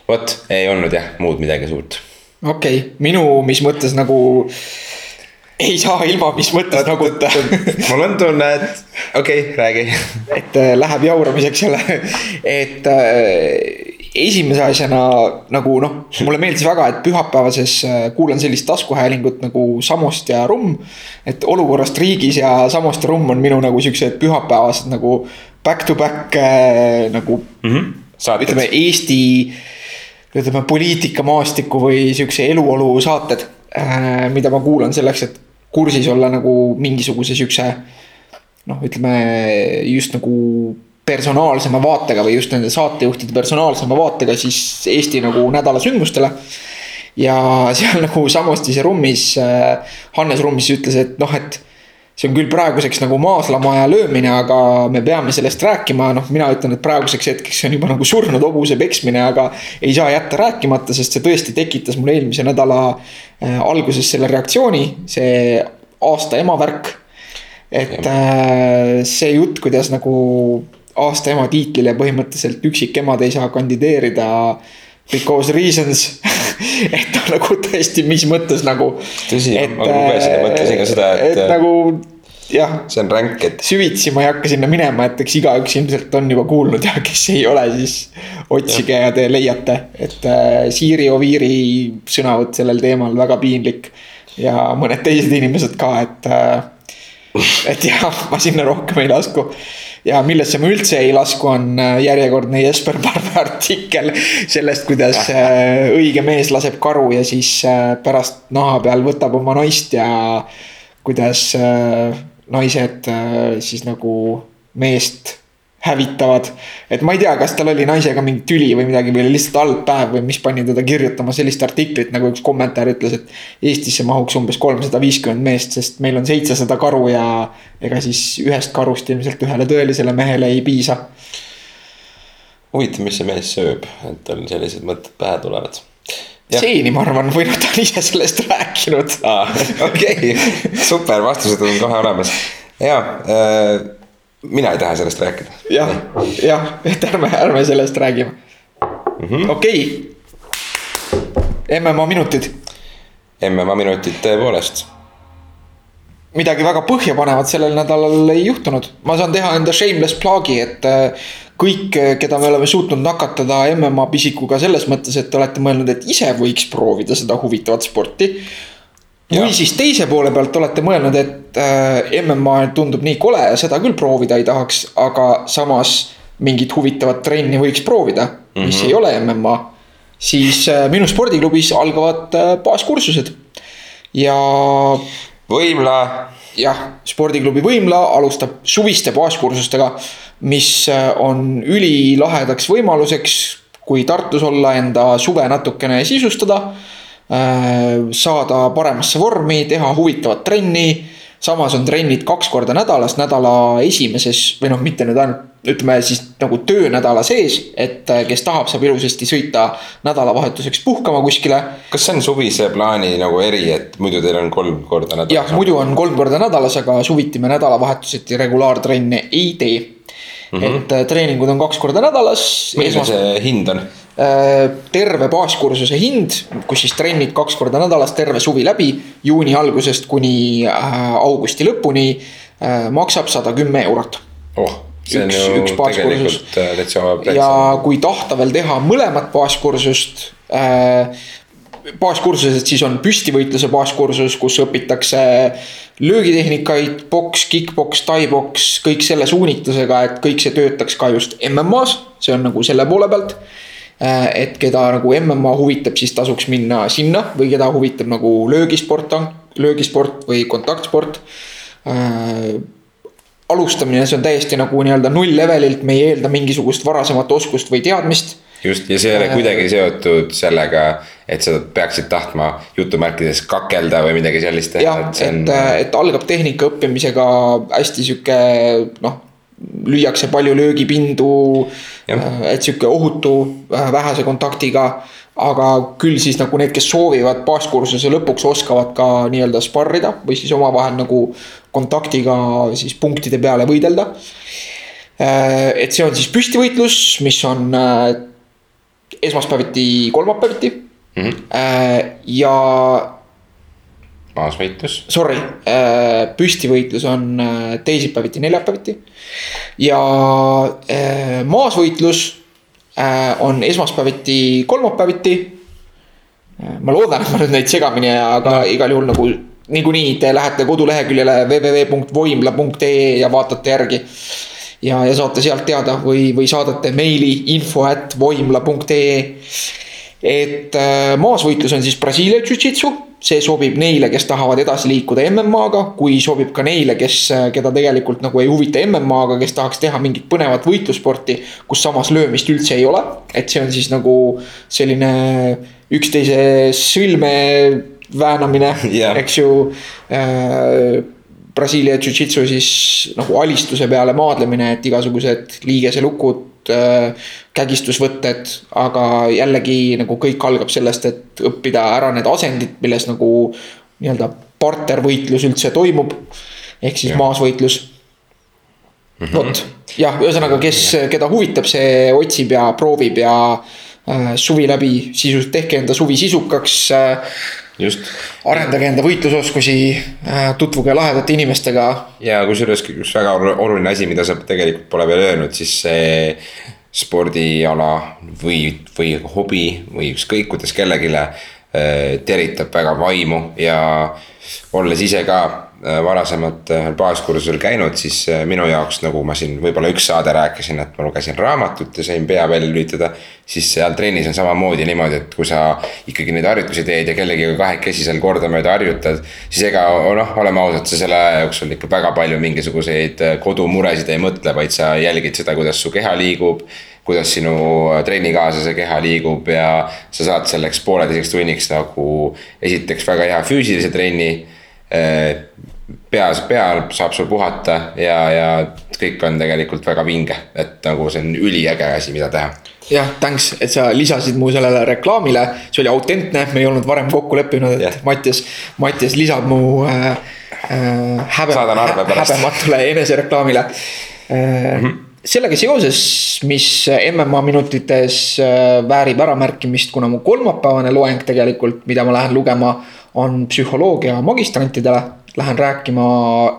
vot, ei olnud jah, muud midagi suurt. Okei okay., minu, mis mõttes nagu ei saa ilma mis mõttes naguta. mul on tunne, et okei okay,, räägi. et äh, läheb jauramiseks jälle, et äh, esimese asjana nagu noh, mulle meeldis väga, et pühapäevases äh, kuulan sellist taskuhäälingut nagu Samost ja Rumm. et olukorrast riigis ja Samost ja Rumm on minu nagu siuksed pühapäevased nagu back to back äh, nagu saated ütleme, Eesti ütleme poliitikamaastiku või siukse eluolu saated, mida ma kuulan selleks, et kursis olla nagu mingisuguse siukse noh, ütleme just nagu personaalsema vaatega või just nende saatejuhtide personaalsema vaatega siis Eesti nagu nädala sündmustele. ja seal nagu Samostis ja Rummis, Hannes Rummis ütles, et noh, et see on küll praeguseks nagu maaslamaja löömine, aga me peame sellest rääkima, noh, mina ütlen, et praeguseks hetkeks see on juba nagu surnud hobuse peksmine, aga ei saa jätta rääkimata, sest see tõesti tekitas mul eelmise nädala äh, alguses selle reaktsiooni, see aasta ema värk. et äh, see jutt, kuidas nagu aasta ema tiitlile põhimõtteliselt üksikemad ei saa kandideerida because reasons (laughs) et nagu tõesti, mis mõttes nagu. Tõsi, ma lugesin ja mõtlesin ka seda, et- et nagu jah, see on ränk, et süvitsi ma ei hakka sinna minema, et eks igaüks ilmselt on juba kuulnud ja kes ei ole, siis otsige ja, ja te leiate, et äh, Siiri Oviiri sõnavõtt sellel teemal väga piinlik. ja mõned teised inimesed ka, et äh,, et jah, ma sinna rohkem ei lasku. Ja millesse ma üldse ei lasku, on äh, järjekordne Jesper Parve artikkel sellest, kuidas äh, õige mees laseb karu ja siis äh, pärast naha peal võtab oma naist ja kuidas naised siis nagu meest hävitavad. et ma ei tea, kas tal oli naisega mingi tüli või midagi või oli lihtsalt halb päev või mis pani teda kirjutama sellist artiklit, nagu üks kommentaar ütles, et. Eestisse mahuks umbes kolmsada viiskümmend meest, sest meil on seitsesada karu ja ega siis ühest karust ilmselt ühele tõelisele mehele ei piisa. huvitav, mis see mees sööb, et tal sellised mõtted pähe tulevad. Jah. seeni, ma arvan, või noh, ta on ise sellest rääkinud. okei, (laughs) super, vastused on kohe olemas. ja äh,, mina ei taha sellest rääkida. jah, jah, et ärme, ärme sellest räägime mm -hmm.. okei okay.. MMA minutid, MMA minutid tõepoolest. midagi väga põhjapanevat sellel nädalal ei juhtunud. ma saan teha enda shameless plug'i, et äh, kõik, keda me oleme suutnud nakatada MMA pisikuga selles mõttes, et te olete mõelnud, et ise võiks proovida seda huvitavat sporti. Või siis teise poole pealt olete mõelnud, et äh, MMA tundub nii kole ja seda küll proovida ei tahaks, aga samas mingit huvitavat trenni võiks proovida, mis mm -hmm. ei ole MMA. siis äh, minu spordiklubis algavad äh, baaskursused ja võimla, jah, spordiklubi Võimla alustab suviste baaskursustega, mis äh, on ülilahedaks võimaluseks, kui Tartus olla, enda suve natukene sisustada. Saada paremasse vormi, teha huvitavat trenni. samas on trennid kaks korda nädalas, nädala esimeses või noh, mitte nüüd ainult ütleme siis nagu töönädala sees, et äh, kes tahab, saab ilusasti sõita nädalavahetuseks puhkama kuskile kas see on suvise plaani nagu eri, et muidu teil on kolm korda nädalas? jah, muidu on kolm korda nädalas, aga suviti me nädalavahetuseti regulaartrenne ei tee mm. -hmm. et äh, treeningud on kaks korda nädalas. milline see hind on? Terve baaskursuse hind, kus siis trennid kaks korda nädalas terve suvi läbi, juuni algusest kuni äh, augusti lõpuni äh, maksab sada kümme eurot. oh, see on Üks- ju üks tegelikult äh, täitsa. ja kui tahta veel teha mõlemat baaskursust äh, baaskursused siis on püstivõitluse baaskursus, kus õpitakse löögitehnikaid, poks, kick-poks, tai-poks, kõik selle suunitlusega, et kõik see töötaks ka just MM-as, see on nagu selle poole pealt. Et keda nagu MMA huvitab, siis tasuks minna sinna või keda huvitab nagu löögisport, löögisport või kontaktsport alustamine, see on täiesti nagu nii-öelda null levelilt, me ei eelda mingisugust varasemat oskust või teadmist. just ja see ei ole kuidagi seotud sellega, et sa peaksid tahtma jutumärkides kakelda või midagi sellist teha jah, see et, et algab tehnika õppimisega hästi sihuke noh, lüüakse palju löögipindu. Jah. et sihuke ohutu, vähese kontaktiga aga küll siis nagu need, kes soovivad baaskursuse lõpuks, oskavad ka nii-öelda sparrida või siis omavahel nagu kontaktiga siis punktide peale võidelda. et see on siis püstivõitlus, mis on äh, esmaspäeviti, kolmapäeviti mm. -hmm. ja maasvõitlus. Sorry, püstivõitlus on äh, teisipäeviti, neljapäeviti. ja äh, maasvõitlus on esmaspäeviti, kolmapäeviti. ma loodan, et ma nüüd neid segamini ei aja, aga no. igal juhul nagu niikuinii te lähete koduleheküljele www.voimla.ee ja vaatate järgi ja, ja saate sealt teada või, või saadate meili info at voimla.ee. et äh, maasvõitlus on siis Brasiilia jujitsu, see sobib neile, kes tahavad edasi liikuda MM-aga, kui sobib ka neile, kes, keda tegelikult nagu ei huvita MM-aga, kes tahaks teha mingit põnevat võitlussporti, kus samas löömist üldse ei ole. et see on siis nagu selline üksteise sõlme väänamine yeah., eks ju äh, Brasiilia jujitsu siis nagu alistuse peale maadlemine, et igasugused liigeselukud, äh, kägistusvõtted, aga jällegi nagu kõik algab sellest, et õppida ära need asendid, milles nagu nii-öelda partervõitlus üldse toimub. ehk siis ja. maasvõitlus mm -hmm.. vot, jah, ühesõnaga, kes, keda huvitab, see otsib ja proovib ja äh, suvi läbi sisus, tehke enda suvi sisukaks äh, just. arendage enda võitlusoskusi, äh, tutvuge lahedate inimestega. ja kusjuures üks väga oluline asi, mida sa tegelikult pole veel öelnud, siis see spordiala või, või hobi või ükskõik kuidas kellelegi äh, teritab väga vaimu ja olles ise ka varasemalt ühel baaskursusel käinud, siis äh, minu jaoks, nagu ma siin võib-olla üks saade rääkisin, et ma lugesin raamatut ja sain pea välja lülitada. siis seal trennis on samamoodi niimoodi, et kui sa ikkagi neid harjutusi teed ja kellegiga kahekesi seal kordamööda harjutad. siis ega noh, oleme ausad, sa selle aja jooksul ikka väga palju mingisuguseid äh, kodumuresid ei mõtle, vaid sa jälgid seda, kuidas su keha liigub kuidas sinu trennikaaslase keha liigub ja sa saad selleks pooleteiseks tunniks nagu esiteks väga hea füüsilise trenni pea, pea saab sul puhata ja, ja kõik on tegelikult väga vinge, et nagu see on üliäge asi, mida teha. jah, thanks, et sa lisasid mu sellele reklaamile, see oli autentne, me ei olnud varem kokku leppinud, et yeah. Mattias, Mattias lisab mu äh, äh, häbe, häbematule enesereklaamile äh, mm. -hmm sellega seoses, mis MMA minutites äh, väärib äramärkimist, kuna mu kolmapäevane loeng tegelikult, mida ma lähen lugema, on psühholoogia magistrantidele. Lähen rääkima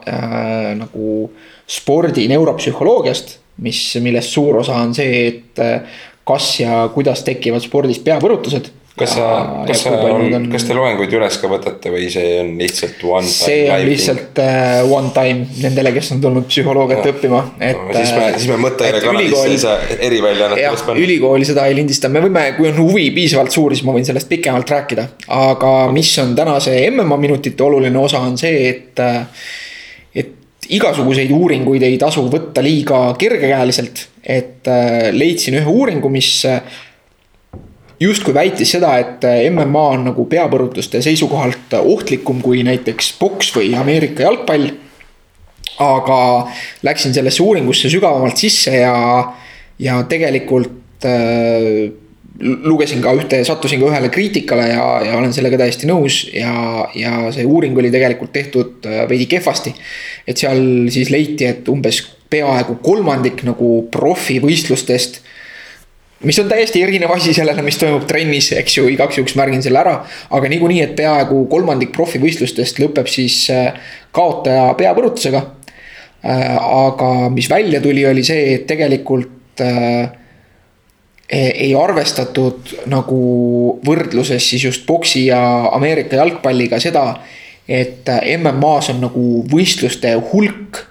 äh, nagu spordi neuropsühholoogiast, mis, millest suur osa on see, et äh, kas ja kuidas tekivad spordis peapõrutused kas sa, kas sa, on, kas te loenguid üles ka võtate või see on lihtsalt one time? see on lihtsalt uh, one time nendele, kes on tulnud psühholoogiat no. õppima, et no,. siis me, siis me mõttele kanalisse ei saa eriväljaannet üles panna. ülikooli seda ei lindista, me võime, kui on huvi piisavalt suur, siis ma võin sellest pikemalt rääkida. aga mis on tänase MMA minutite oluline osa, on see, et, et igasuguseid uuringuid ei tasu võtta liiga kergekäeliselt. et äh, leidsin ühe uuringu, mis justkui väitis seda, et äh, MMA on nagu peapõrutuste seisukohalt ohtlikum kui näiteks poks või Ameerika jalgpall. aga läksin sellesse uuringusse sügavamalt sisse ja, ja tegelikult äh, lugesin ka ühte, sattusin ka ühele kriitikale ja, ja olen sellega täiesti nõus ja, ja see uuring oli tegelikult tehtud äh, veidi kehvasti. et seal siis leiti, et umbes peaaegu kolmandik nagu profivõistlustest mis on täiesti erinev asi sellele, mis toimub trennis, eks ju, igaks juhuks märgin selle ära. aga niikuinii, et peaaegu kolmandik profivõistlustest lõpeb siis äh, kaotaja peapõrutusega. Äh, aga mis välja tuli, oli see, et tegelikult äh, ei arvestatud nagu võrdluses siis just boksi ja Ameerika jalgpalliga seda, et MM-as on nagu võistluste hulk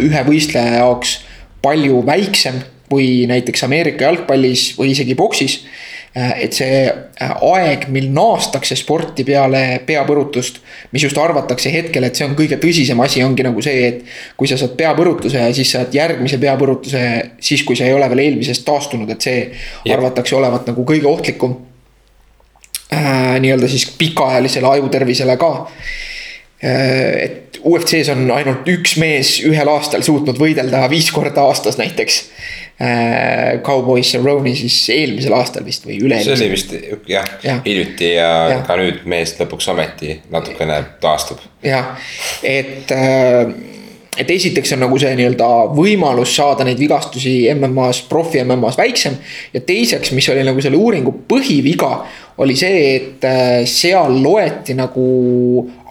ühe võistleja jaoks palju väiksem või näiteks Ameerika jalgpallis või isegi boksis. Äh, et see äh, aeg, mil naastakse sporti peale peapõrutust, mis just arvatakse hetkel, et see on kõige tõsisem asi, ongi nagu see, et. kui sa saad peapõrutuse ja siis saad järgmise peapõrutuse, siis kui sa ei ole veel eelmisest taastunud, et see ja. arvatakse olevat nagu kõige ohtlikum äh,. nii-öelda siis pikaajalisele ajutervisele ka et UFC-s on ainult üks mees ühel aastal suutnud võidelda viis korda aastas näiteks. Cowboy Cerrone siis eelmisel aastal vist või see üle-eelmisel oli vist jah Jah. hiljuti ja, Jah. ka nüüd mees lõpuks ometi natukene taastub. jah, et, et esiteks on nagu see nii-öelda võimalus saada neid vigastusi MM-as, profi MM-as väiksem. ja teiseks, mis oli nagu selle uuringu põhiviga, oli see, et äh, seal loeti nagu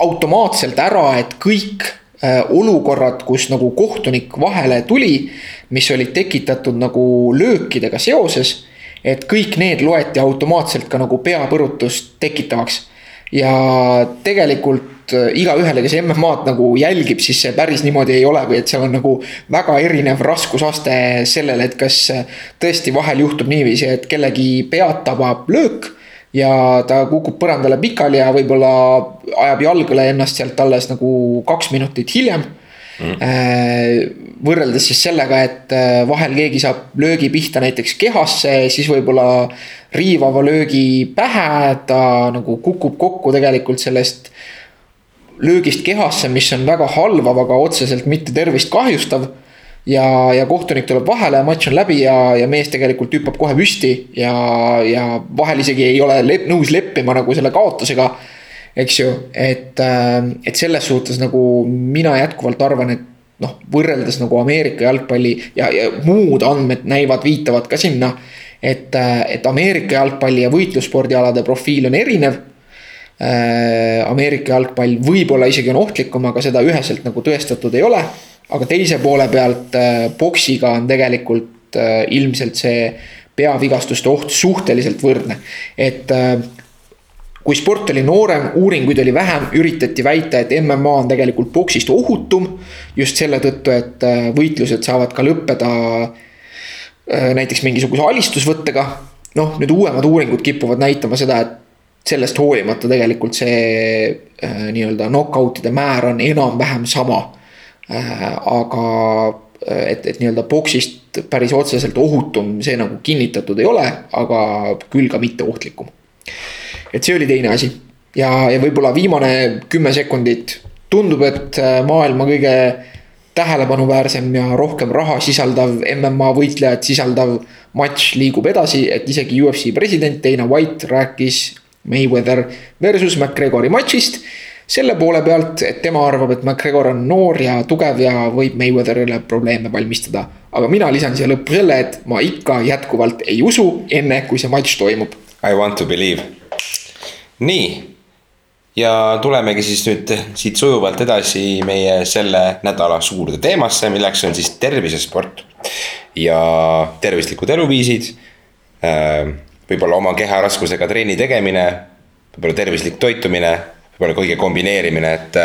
automaatselt ära, et kõik äh, olukorrad, kus nagu kohtunik vahele tuli, mis olid tekitatud nagu löökidega seoses et kõik need loeti automaatselt ka nagu peapõrutust tekitavaks. ja tegelikult äh, igaühele, kes MM-ad nagu jälgib, siis see päris niimoodi ei ole või et seal on nagu väga erinev raskusaste sellele, et kas äh, tõesti vahel juhtub niiviisi, et kellegi pead tabab löök. ja ta kukub põrandale pikali ja võib-olla ajab jalgale ennast sealt alles nagu kaks minutit hiljem mm.. võrreldes siis sellega, et äh, vahel keegi saab löögi pihta näiteks kehasse, siis võib-olla riivava löögi pähe, ta nagu kukub kokku tegelikult sellest löögist kehasse, mis on väga halvav, aga otseselt mitte tervist kahjustav. ja, ja kohtunik tuleb vahele, matš on läbi ja, ja mees tegelikult hüppab kohe püsti ja, ja vahel isegi ei ole lep, nõus leppima nagu selle kaotusega eks ju, et, et selles suhtes nagu mina jätkuvalt arvan, et noh, võrreldes nagu Ameerika jalgpalli ja, ja muud andmed näivad, viitavad ka sinna. et, et Ameerika jalgpalli ja võitlusspordialade profiil on erinev. Ameerika jalgpall võib-olla isegi on ohtlikum, aga seda üheselt nagu tõestatud ei ole. aga teise poole pealt poksiga on tegelikult ilmselt see peavigastuste oht suhteliselt võrdne, et kui sport oli noorem, uuringuid oli vähem, üritati väita, et MMA on tegelikult poksist ohutum. just selle tõttu, et äh, võitlused saavad ka lõppeda äh, näiteks mingisuguse alistusvõttega. noh, nüüd uuemad uuringud kipuvad näitama seda, et sellest hoolimata tegelikult see äh, nii-öelda knock-out'ide määr on enam-vähem sama. aga et, et nii-öelda poksist päris otseselt ohutum, see nagu kinnitatud ei ole, aga küll ka mitte ohtlikum et see oli teine asi ja, ja võib-olla viimane kümme sekundit tundub, et äh, maailma kõige tähelepanuväärsem ja rohkem raha sisaldav MMA võitlejat sisaldav matš liigub edasi, et isegi UFC president Dana White rääkis Mayweather versus McGregori matšist. selle poole pealt, et tema arvab, et McGregor on noor ja tugev ja võib Mayweatherile probleeme valmistada. aga mina lisan siia lõppu selle, et ma ikka jätkuvalt ei usu, enne kui see matš toimub. I want to believe nii, ja tulemegi siis nüüd siit sujuvalt edasi meie selle nädala suurde teemasse, milleks on siis tervisesport. ja tervislikud eluviisid. Võib-olla oma keharaskusega trenni tegemine, võib-olla tervislik toitumine, võib-olla kõige kombineerimine, et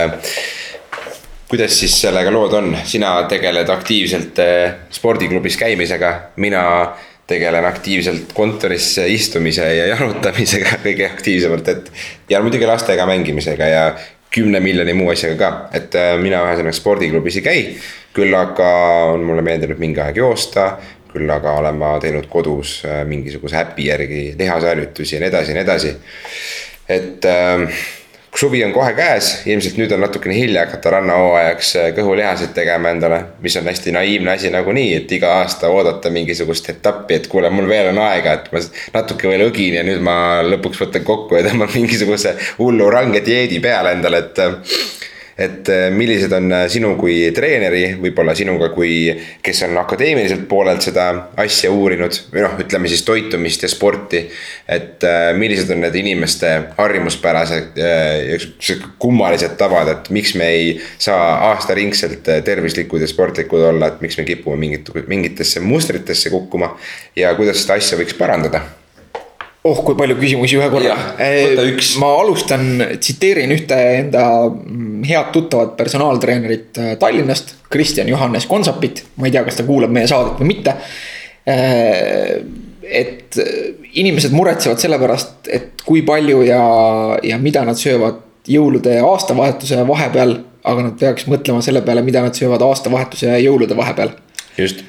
kuidas siis sellega lood on, sina tegeled aktiivselt spordiklubis käimisega, mina tegelen aktiivselt kontoris istumise ja jalutamisega (laughs) kõige aktiivsemalt, et. ja muidugi lastega mängimisega ja kümne miljoni muu asjaga ka, et äh, mina ühesõnaga spordiklubis ei käi. küll aga on mulle meeldinud mingi aeg joosta, küll aga olen ma teinud kodus äh, mingisuguse äpi järgi lihasharjutusi ja nii edasi ja nii edasi. et äh, suvi on kohe käes, ilmselt nüüd on natukene hilja hakata rannahooajaks äh, kõhulihaseid tegema endale, mis on hästi naiivne asi nagunii, et iga aasta oodata mingisugust etappi, et kuule, mul veel on aega, et ma natuke veel õgin ja nüüd ma lõpuks võtan kokku ja tõmban (laughs) mingisuguse hullu range dieedi peale endale, et et millised on sinu kui treeneri, võib-olla sinuga kui, kes on akadeemiliselt poolelt seda asja uurinud või noh, ütleme siis toitumist ja sporti. et millised on need inimeste harjumuspärased ja kummalised tavad, et miks me ei saa aastaringselt tervislikud ja sportlikud olla, et miks me kipume mingit, mingitesse mustritesse kukkuma. ja kuidas seda asja võiks parandada oh, kui palju küsimusi ühe korra. ma alustan, tsiteerin ühte enda head tuttavat personaaltreenerit äh, Tallinnast, Kristjan Johannes Konsapit. ma ei tea, kas ta kuulab meie saadet või mitte. et inimesed muretsevad selle pärast, et kui palju ja, ja mida nad söövad jõulude ja aastavahetuse vahepeal. aga nad peaks mõtlema selle peale, mida nad söövad aastavahetuse ja jõulude vahepeal. just.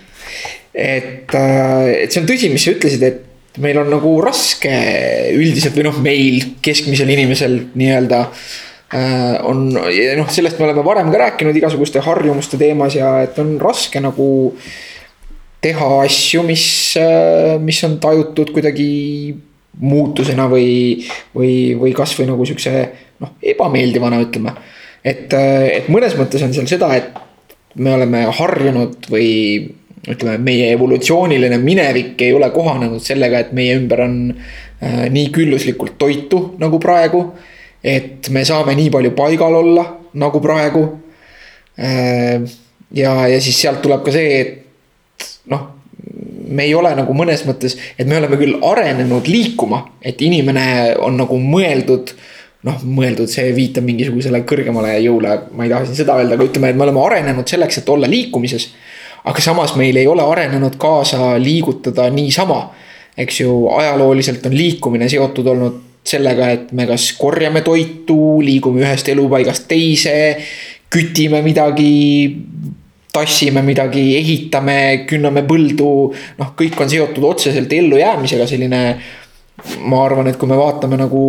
et, et see on tõsi, mis sa ütlesid, et meil on nagu raske üldiselt või noh, meil keskmisel inimesel nii-öelda äh, on ja noh, sellest me oleme varem ka rääkinud igasuguste harjumuste teemas ja et on raske nagu teha asju, mis, äh, mis on tajutud kuidagi muutusena või, või, või kasvõi nagu siukse noh, ebameeldivana, ütleme. et, et mõnes mõttes on seal seda, et me oleme harjunud või ütleme, meie evolutsiooniline minevik ei ole kohanenud sellega, et meie ümber on äh, nii külluslikult toitu nagu praegu. et me saame nii palju paigal olla nagu praegu äh,. ja, ja siis sealt tuleb ka see, et noh, me ei ole nagu mõnes mõttes, et me oleme küll arenenud liikuma, et inimene on nagu mõeldud noh, mõeldud, see viitab mingisugusele kõrgemale jõule, ma ei taha siin seda öelda, aga ütleme, et me oleme arenenud selleks, et olla liikumises aga samas meil ei ole arenenud kaasa liigutada niisama. eks ju, ajalooliselt on liikumine seotud olnud sellega, et me kas korjame toitu, liigume ühest elupaigast teise, kütime midagi, tassime midagi, ehitame, künname põldu, noh, kõik on seotud otseselt ellujäämisega, selline ma arvan, et kui me vaatame nagu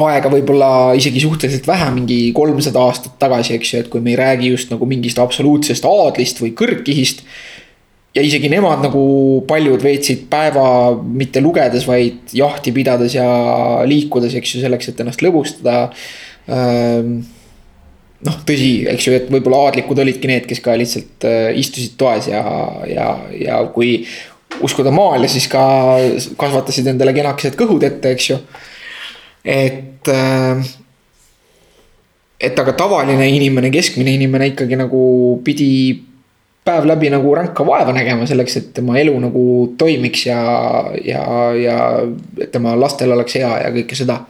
aega võib-olla isegi suhteliselt vähe, mingi kolmsada aastat tagasi, eks ju, et kui me ei räägi just nagu mingist absoluutsest aadlist või kõrgkihist. ja isegi nemad nagu paljud veetsid päeva mitte lugedes, vaid jahti pidades ja liikudes, eks ju, selleks, et ennast lõbustada. noh, tõsi, eks ju, et võib-olla aadlikud olidki need, kes ka lihtsalt äh, istusid toas ja, ja, ja kui uskuda maale, siis ka kasvatasid endale kenakesed kõhud ette, eks ju et, äh, et aga tavaline inimene, keskmine inimene ikkagi nagu pidi päev läbi nagu ränka vaeva nägema selleks, et tema elu nagu toimiks ja, ja, ja et tema lastel oleks hea ja kõike seda.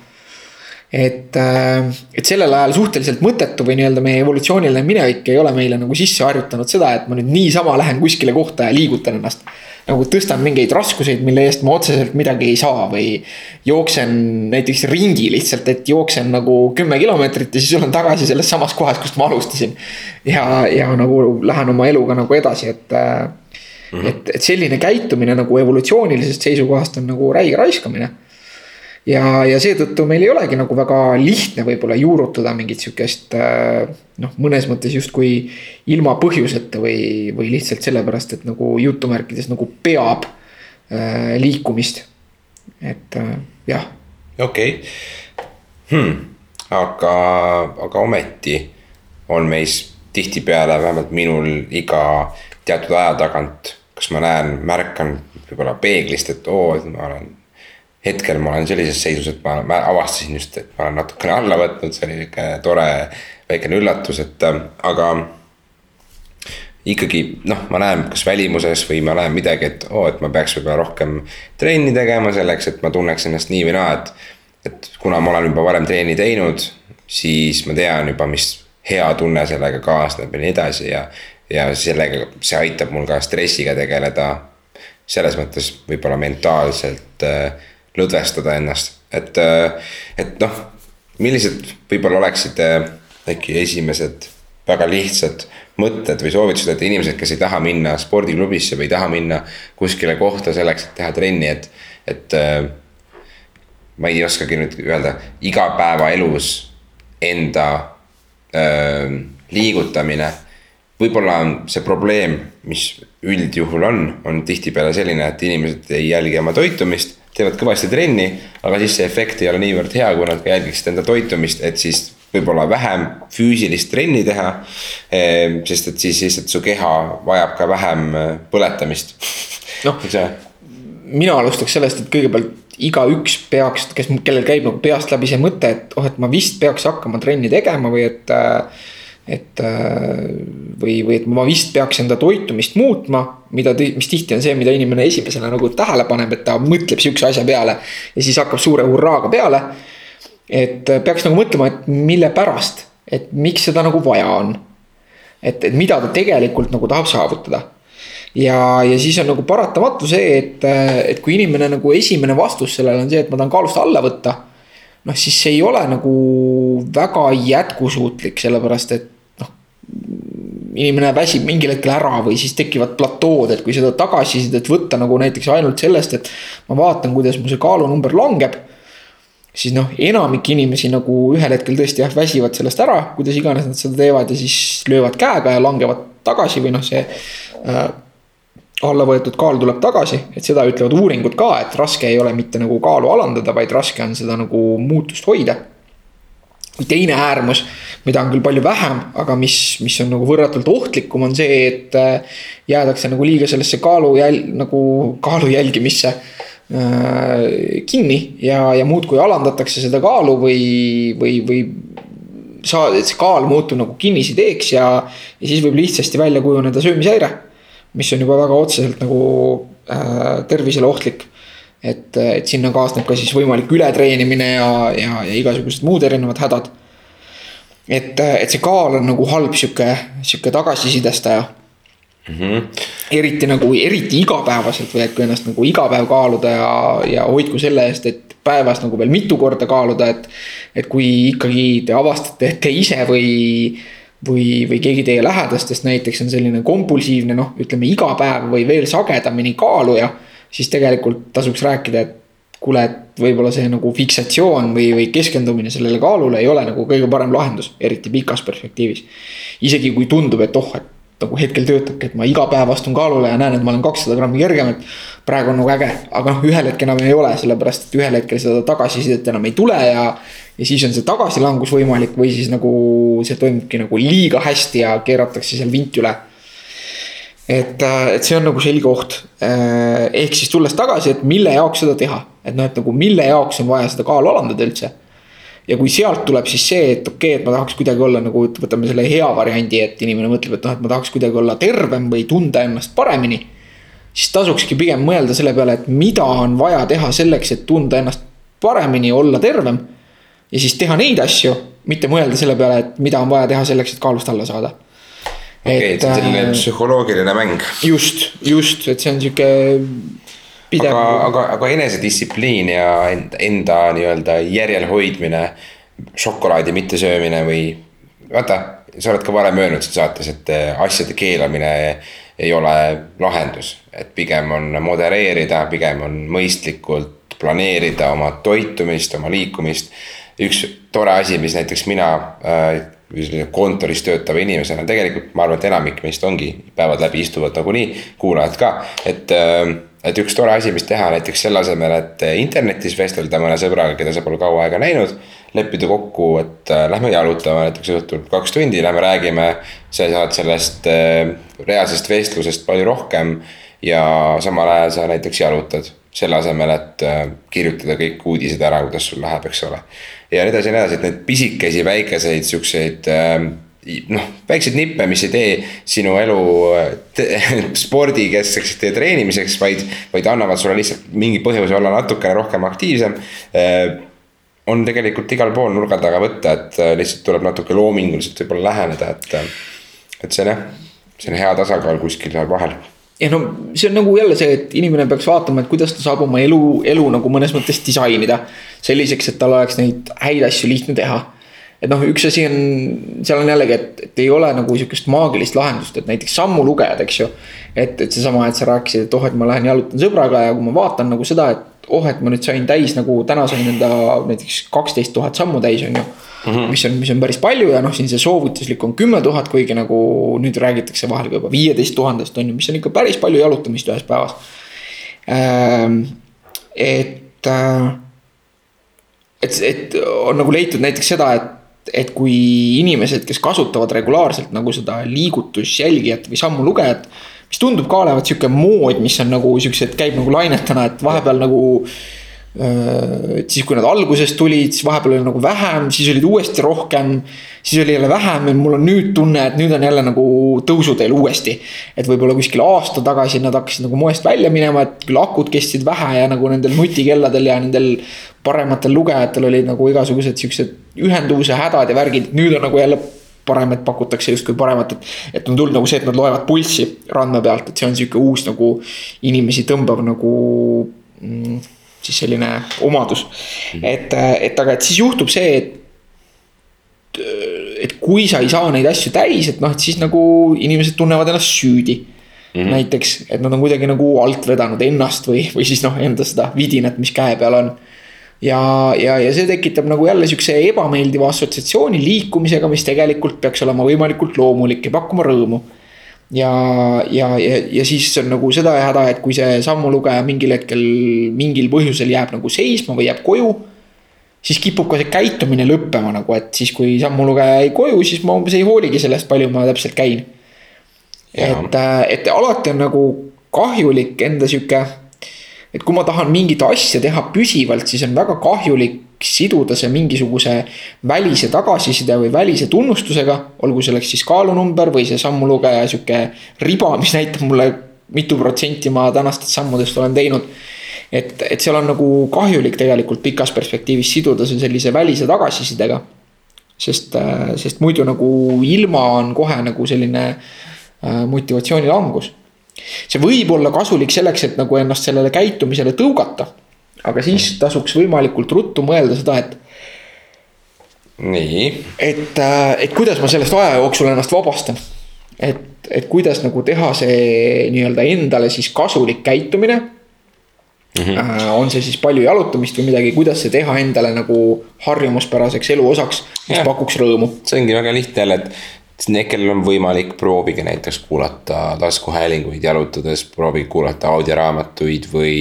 et, äh, et sellel ajal suhteliselt mõttetu või nii-öelda meie evolutsiooniline minevik ei ole meile nagu sisse harjutanud seda, et ma nüüd niisama lähen kuskile kohta ja liigutan ennast nagu tõstan mingeid raskuseid, mille eest ma otseselt midagi ei saa või jooksen näiteks ringi lihtsalt, et jooksen nagu kümme kilomeetrit ja siis olen tagasi selles samas kohas, kust ma alustasin. ja, ja nagu lähen oma eluga nagu edasi, et mm, -hmm. et, et selline käitumine nagu evolutsioonilisest seisukohast on nagu räige raiskamine ja, ja seetõttu meil ei olegi nagu väga lihtne võib-olla juurutada mingit sihukest äh, noh, mõnes mõttes justkui ilma põhjuseta või, või lihtsalt sellepärast, et nagu jutumärkides nagu peab äh, liikumist. et äh, jah. okei okay. hmm., aga, aga ometi on meis tihtipeale, vähemalt minul iga teatud aja tagant, kas ma näen, märkan võib-olla peeglist, et oo, ma olen hetkel ma olen sellises seisus, et ma, ma avastasin just, et ma olen natukene alla võtnud, see oli sihuke tore väikene üllatus, et äh, aga. ikkagi noh, ma näen kas välimuses või ma näen midagi, et oo oh,, et ma peaks võib-olla rohkem trenni tegema selleks, et ma tunneks ennast nii või naa, et. et kuna ma olen juba varem trenni teinud, siis ma tean juba, mis hea tunne sellega kaasneb ja nii edasi ja. ja sellega, see aitab mul ka stressiga tegeleda. selles mõttes võib-olla mentaalselt äh, lõdvestada ennast, et, äh, et noh, millised võib-olla oleksid äh, äkki esimesed väga lihtsad mõtted või soovitused, et inimesed, kes ei taha minna spordiklubisse või ei taha minna kuskile kohta selleks, et teha trenni, et, et. Äh, ma ei oskagi nüüd öelda, igapäevaelus enda öö, liigutamine. Võib-olla on see probleem, mis üldjuhul on, on tihtipeale selline, et inimesed ei jälgi oma toitumist teevad kõvasti trenni, aga siis see efekt ei ole niivõrd hea, kui nad jälgiksid enda toitumist, et siis võib-olla vähem füüsilist trenni teha. Ehm, sest et siis lihtsalt su keha vajab ka vähem äh, põletamist. (laughs) noh, mina alustaks sellest, et kõigepealt igaüks peaks, kes, kellel käib nagu peast läbi see mõte, et oh, et ma vist peaks hakkama trenni tegema või et äh, et äh, või, või et ma vist peaks enda toitumist muutma, mida, mis tihti on see, mida inimene esimesena nagu tähele paneb, et ta mõtleb sihukese asja peale. ja siis hakkab suure hurraaga peale. et äh, peaks nagu mõtlema, et mille pärast, et miks seda nagu vaja on. et, et mida ta tegelikult nagu tahab saavutada. ja, ja siis on nagu paratamatu see, et, äh, et kui inimene nagu esimene vastus sellele on see, et ma tahan kaalust alla võtta noh, siis see ei ole nagu väga jätkusuutlik, sellepärast et inimene väsib mingil hetkel ära või siis tekivad platood, et kui seda tagasisidet võtta nagu näiteks ainult sellest, et ma vaatan, kuidas mu see kaalunumber langeb. siis noh, enamik inimesi nagu ühel hetkel tõesti jah, väsivad sellest ära, kuidas iganes nad seda teevad ja siis löövad käega ja langevad tagasi või noh, see äh, alla võetud kaal tuleb tagasi, et seda ütlevad uuringud ka, et raske ei ole mitte nagu kaalu alandada, vaid raske on seda nagu muutust hoida. teine äärmus, mida on küll palju vähem, aga mis, mis on nagu võrratult ohtlikum, on see, et äh, jäädakse nagu liiga sellesse kaalu jäl-, nagu kaalu jälgimisse Äh, kinni ja, ja muudkui alandatakse seda kaalu või, või, või saa-, see kaal muutub nagu kinnisideeks ja, ja siis võib lihtsasti välja kujuneda söömishäire. Mis on juba väga otseselt nagu äh, tervisele ohtlik. et, et sinna kaasneb ka siis võimalik ületreenimine ja, ja, ja igasugused muud erinevad hädad. et, et see kaal on nagu halb sihuke, sihuke tagasisidestaja Mm -hmm. eriti nagu, eriti igapäevaselt või et kui ennast nagu iga päev kaaluda ja, ja hoidku selle eest, et päevas nagu veel mitu korda kaaluda, et. et kui ikkagi te avastate, et te ise või, või, või keegi teie lähedastest näiteks on selline kompulsiivne, noh, ütleme iga päev või veel sagedamini kaaluja. siis tegelikult tasuks rääkida, et kuule, et võib-olla see nagu fiksatsioon või, või keskendumine sellele kaalule ei ole nagu kõige parem lahendus, eriti pikas perspektiivis. isegi kui tundub, et oh, et nagu hetkel töötabki, et ma iga päev astun kaalule ja näen, et ma olen kakssada grammi kergem, et. praegu on nagu äge, aga noh, ühel hetkel enam ei ole, sellepärast et ühel hetkel seda tagasisidet enam ei tule ja. Ja siis on see tagasilangus võimalik või siis nagu see toimubki nagu liiga hästi ja keeratakse seal vint üle. et, et see on nagu selge oht, ehk siis tulles tagasi, et mille jaoks seda teha, et noh, et nagu mille jaoks on vaja seda kaalu alandada üldse ja kui sealt tuleb siis see, et okei okay,, et ma tahaks kuidagi olla nagu, võtame selle hea variandi, et inimene mõtleb, et noh, et ma tahaks kuidagi olla tervem või tunda ennast paremini. siis tasukski pigem mõelda selle peale, et mida on vaja teha selleks, et tunda ennast paremini, olla tervem. Ja siis teha neid asju, mitte mõelda selle peale, et mida on vaja teha selleks, et kaalust alla saada. okei et see on selline äh, psühholoogiline mäng. just, just, et see on sihuke pidev. aga, aga, aga enesedistsipliin ja enda, enda nii-öelda järjelhoidmine, šokolaadi mittesöömine või vaata, sa oled ka varem öelnud siin saates, et eh, asjade keelamine ei ole lahendus. et pigem on modereerida, pigem on mõistlikult planeerida oma toitumist, oma liikumist. Üks tore asi, mis näiteks mina äh, kontoris töötava inimesena, tegelikult ma arvan, et enamik meist ongi päevad läbi istuvad nagunii, kuulajad ka, et äh, et üks tore asi, mis teha näiteks selle asemel, et internetis vestelda mõne sõbraga, keda sa pole kaua aega näinud. leppida kokku, et äh, lähme jalutama näiteks õhtul kaks tundi, lähme räägime. sa saad sellest äh, reaalsest vestlusest palju rohkem ja samal ajal sa näiteks jalutad. Selle asemel, et äh, kirjutada kõik uudised ära, kuidas sul läheb, eks ole. ja nii edasi ja nii edasi, et neid pisikesi väikeseid siukseid noh, väikseid nippe, mis ei tee sinu elu (laughs) spordikeskseks ja treenimiseks, vaid, vaid annavad sulle lihtsalt mingi põhjuse olla natukene rohkem aktiivsem. Äh, on tegelikult igal pool nurga taga võtta, et äh, lihtsalt tuleb natuke loominguliselt võib-olla läheneda, et. Et see on jah, see on hea tasakaal kuskil seal vahel ja no see on nagu jälle see, et inimene peaks vaatama, et kuidas ta saab oma elu, elu nagu mõnes mõttes disainida. selliseks, et tal oleks neid häid asju lihtne teha et noh, üks asi on, seal on jällegi, et, et ei ole nagu sihukest maagilist lahendust, et näiteks sammulugejad, eks ju. et, et seesama, et sa rääkisid, et oh, et ma lähen jalutan sõbraga ja kui ma vaatan nagu seda, et oh, et ma nüüd sain täis nagu täna sain enda näiteks kaksteist tuhat sammu täis, on ju. Mm -hmm. mis on, mis on päris palju ja noh, siin see soovituslik on kümme tuhat, kuigi nagu nüüd räägitakse vahel ka juba viieteist tuhandest on ju, mis on ikka päris palju jalutamist ühes päevas ähm,. et äh, et, et on nagu leitud näiteks seda, et et kui inimesed, kes kasutavad regulaarselt nagu seda liigutusjälgijat või sammulugejat. Mis tundub ka olevat sihuke mood, mis on nagu siuksed, käib nagu lainetena, et vahepeal nagu et siis, kui nad alguses tulid, siis vahepeal oli nagu vähem, siis olid uuesti rohkem. siis oli jälle vähem ja mul on nüüd tunne, et nüüd on jälle nagu tõusuteel uuesti. et võib-olla kuskil aasta tagasi nad hakkasid nagu moest välja minema, et küll akud kestsid vähe ja nagu nendel nutikelladel ja nendel parematel lugejatel olid nagu igasugused siuksed ühenduvuse hädad ja värgid, nüüd on nagu jälle parem, et pakutakse justkui paremat, et. et on tulnud nagu see, et nad loevad pulssi randme pealt, et see on sihuke uus nagu inimesi tõmbav nagu mm, siis selline omadus. et, et aga, et siis juhtub see, et. et kui sa ei saa neid asju täis, et noh, et siis nagu inimesed tunnevad ennast süüdi mm. -hmm. näiteks, et nad on kuidagi nagu alt vedanud ennast või, või siis noh, enda seda vidinat, mis käe peal on. Ja, ja, ja see tekitab nagu jälle sihukese ebameeldiva assotsiatsiooni liikumisega, mis tegelikult peaks olema võimalikult loomulik ja pakkuma rõõmu. ja, ja, ja, ja siis on nagu seda häda, et kui see sammulugeja mingil hetkel mingil põhjusel jääb nagu seisma või jääb koju siis kipub ka see käitumine lõppema nagu, et siis kui sammulugeja jäi koju, siis ma umbes ei hooligi sellest, palju ma täpselt käin. et, äh, et alati on nagu kahjulik enda sihuke et kui ma tahan mingit asja teha püsivalt, siis on väga kahjulik siduda see mingisuguse välise tagasiside või välise tunnustusega. olgu selleks siis kaalunumber või see sammulugeja sihuke riba, mis näitab mulle, mitu protsenti ma tänastest sammudest olen teinud. et, et seal on nagu kahjulik tegelikult pikas perspektiivis siduda see sellise välise tagasisidega. sest, sest muidu nagu ilma on kohe nagu selline äh, motivatsiooni langus see võib olla kasulik selleks, et nagu ennast sellele käitumisele tõugata. aga siis tasuks võimalikult ruttu mõelda seda, et. nii. et, äh, et kuidas ma sellest aja jooksul ennast vabastan. et, et kuidas nagu teha see nii-öelda endale siis kasulik käitumine Mm -hmm. on see siis palju jalutamist või midagi, kuidas see teha endale nagu harjumuspäraseks elu osaks, mis ja. pakuks rõõmu. see ongi väga lihtne jälle, et Need, kellel on võimalik, proovige näiteks kuulata taskuhäälinguid jalutades, proovige kuulata audioraamatuid või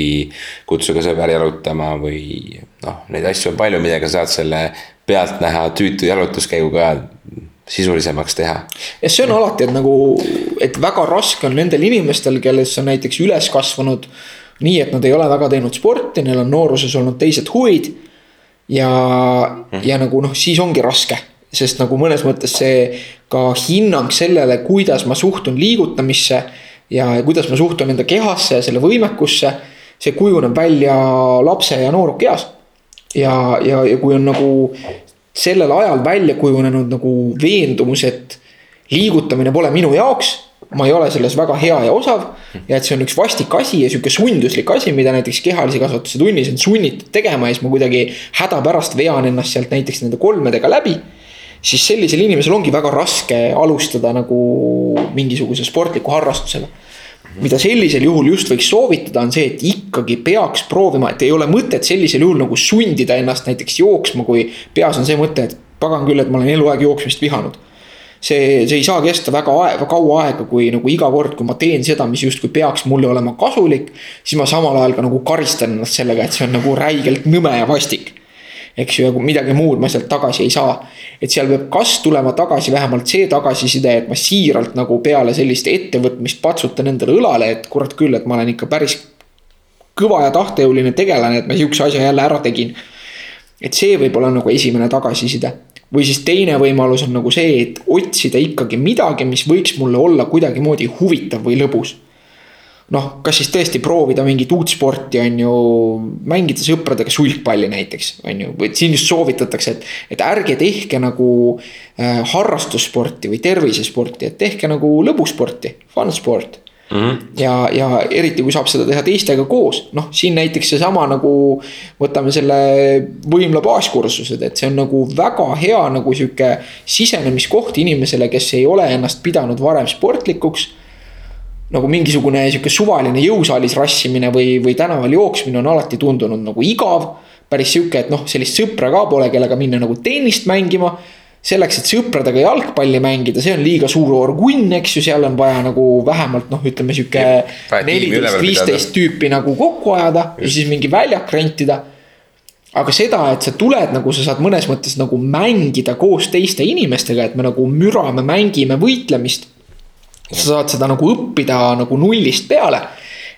kutsuge sõber jalutama või noh, neid asju on palju, millega saad selle pealtnäha tüütu jalutuskäiguga sisulisemaks teha. ja see on alati, et nagu, et väga raske on nendel inimestel, kes on näiteks üles kasvanud nii, et nad ei ole väga teinud sporti, neil on nooruses olnud teised huvid. ja mm., ja nagu noh, siis ongi raske sest nagu mõnes mõttes see ka hinnang sellele, kuidas ma suhtun liigutamisse. ja kuidas ma suhtun enda kehasse ja selle võimekusse. see kujuneb välja lapse ja noorukeas. ja, ja, ja kui on nagu sellel ajal välja kujunenud nagu veendumus, et liigutamine pole minu jaoks ma ei ole selles väga hea ja osav. ja et see on üks vastik asi ja sihuke sunduslik asi, mida näiteks kehalise kasvatuse tunnis on sunnitud tegema ja siis ma kuidagi hädapärast vean ennast sealt näiteks nende kolmedega läbi siis sellisel inimesel ongi väga raske alustada nagu mingisuguse sportliku harrastusega. mida sellisel juhul just võiks soovitada, on see, et ikkagi peaks proovima, et ei ole mõtet sellisel juhul nagu sundida ennast näiteks jooksma, kui peas on see mõte, et pagan küll, et ma olen eluaeg jooksmist vihanud see, see ei saa kesta väga aega, kaua aega, kui nagu iga kord, kui ma teen seda, mis justkui peaks mulle olema kasulik. siis ma samal ajal ka nagu karistan ennast sellega, et see on nagu räigelt nõme ja vastik eks ju, ja midagi muud ma sealt tagasi ei saa. et seal peab kas tulema tagasi vähemalt see tagasiside, et ma siiralt nagu peale sellist ettevõtmist patsutan endale õlale, et kurat küll, et ma olen ikka päris kõva ja tahtejõuline tegelane, et ma sihukese asja jälle ära tegin. et see võib olla nagu esimene tagasiside. või siis teine võimalus on nagu see, et otsida ikkagi midagi, mis võiks mulle olla kuidagimoodi huvitav või lõbus noh, kas siis tõesti proovida mingit uut sporti, on ju, mängida sõpradega sulgpalli näiteks, on ju, või siin just soovitatakse, et. et ärge tehke nagu äh, harrastussporti või tervisesporti, et tehke nagu lõbusporti, fun sport. Mm -hmm. ja, ja eriti kui saab seda teha teistega koos, noh, siin näiteks seesama nagu. võtame selle võimla baaskursused, et see on nagu väga hea nagu sihuke sisenemiskoht inimesele, kes ei ole ennast pidanud varem sportlikuks nagu mingisugune sihuke suvaline jõusaalis rassimine või, või tänaval jooksmine on alati tundunud nagu igav. päris sihuke, et noh, sellist sõpra ka pole, kellega minna nagu tennist mängima. selleks, et sõpradega jalgpalli mängida, see on liiga suur orgunn, eks ju, seal on vaja nagu vähemalt noh, ütleme sihuke. neliteist, viisteist tüüpi nagu kokku ajada Just. ja siis mingi väljak rentida aga seda, et sa tuled nagu sa saad mõnes mõttes nagu mängida koos teiste inimestega, et me nagu mürame, mängime võitlemist sa saad seda nagu õppida nagu nullist peale.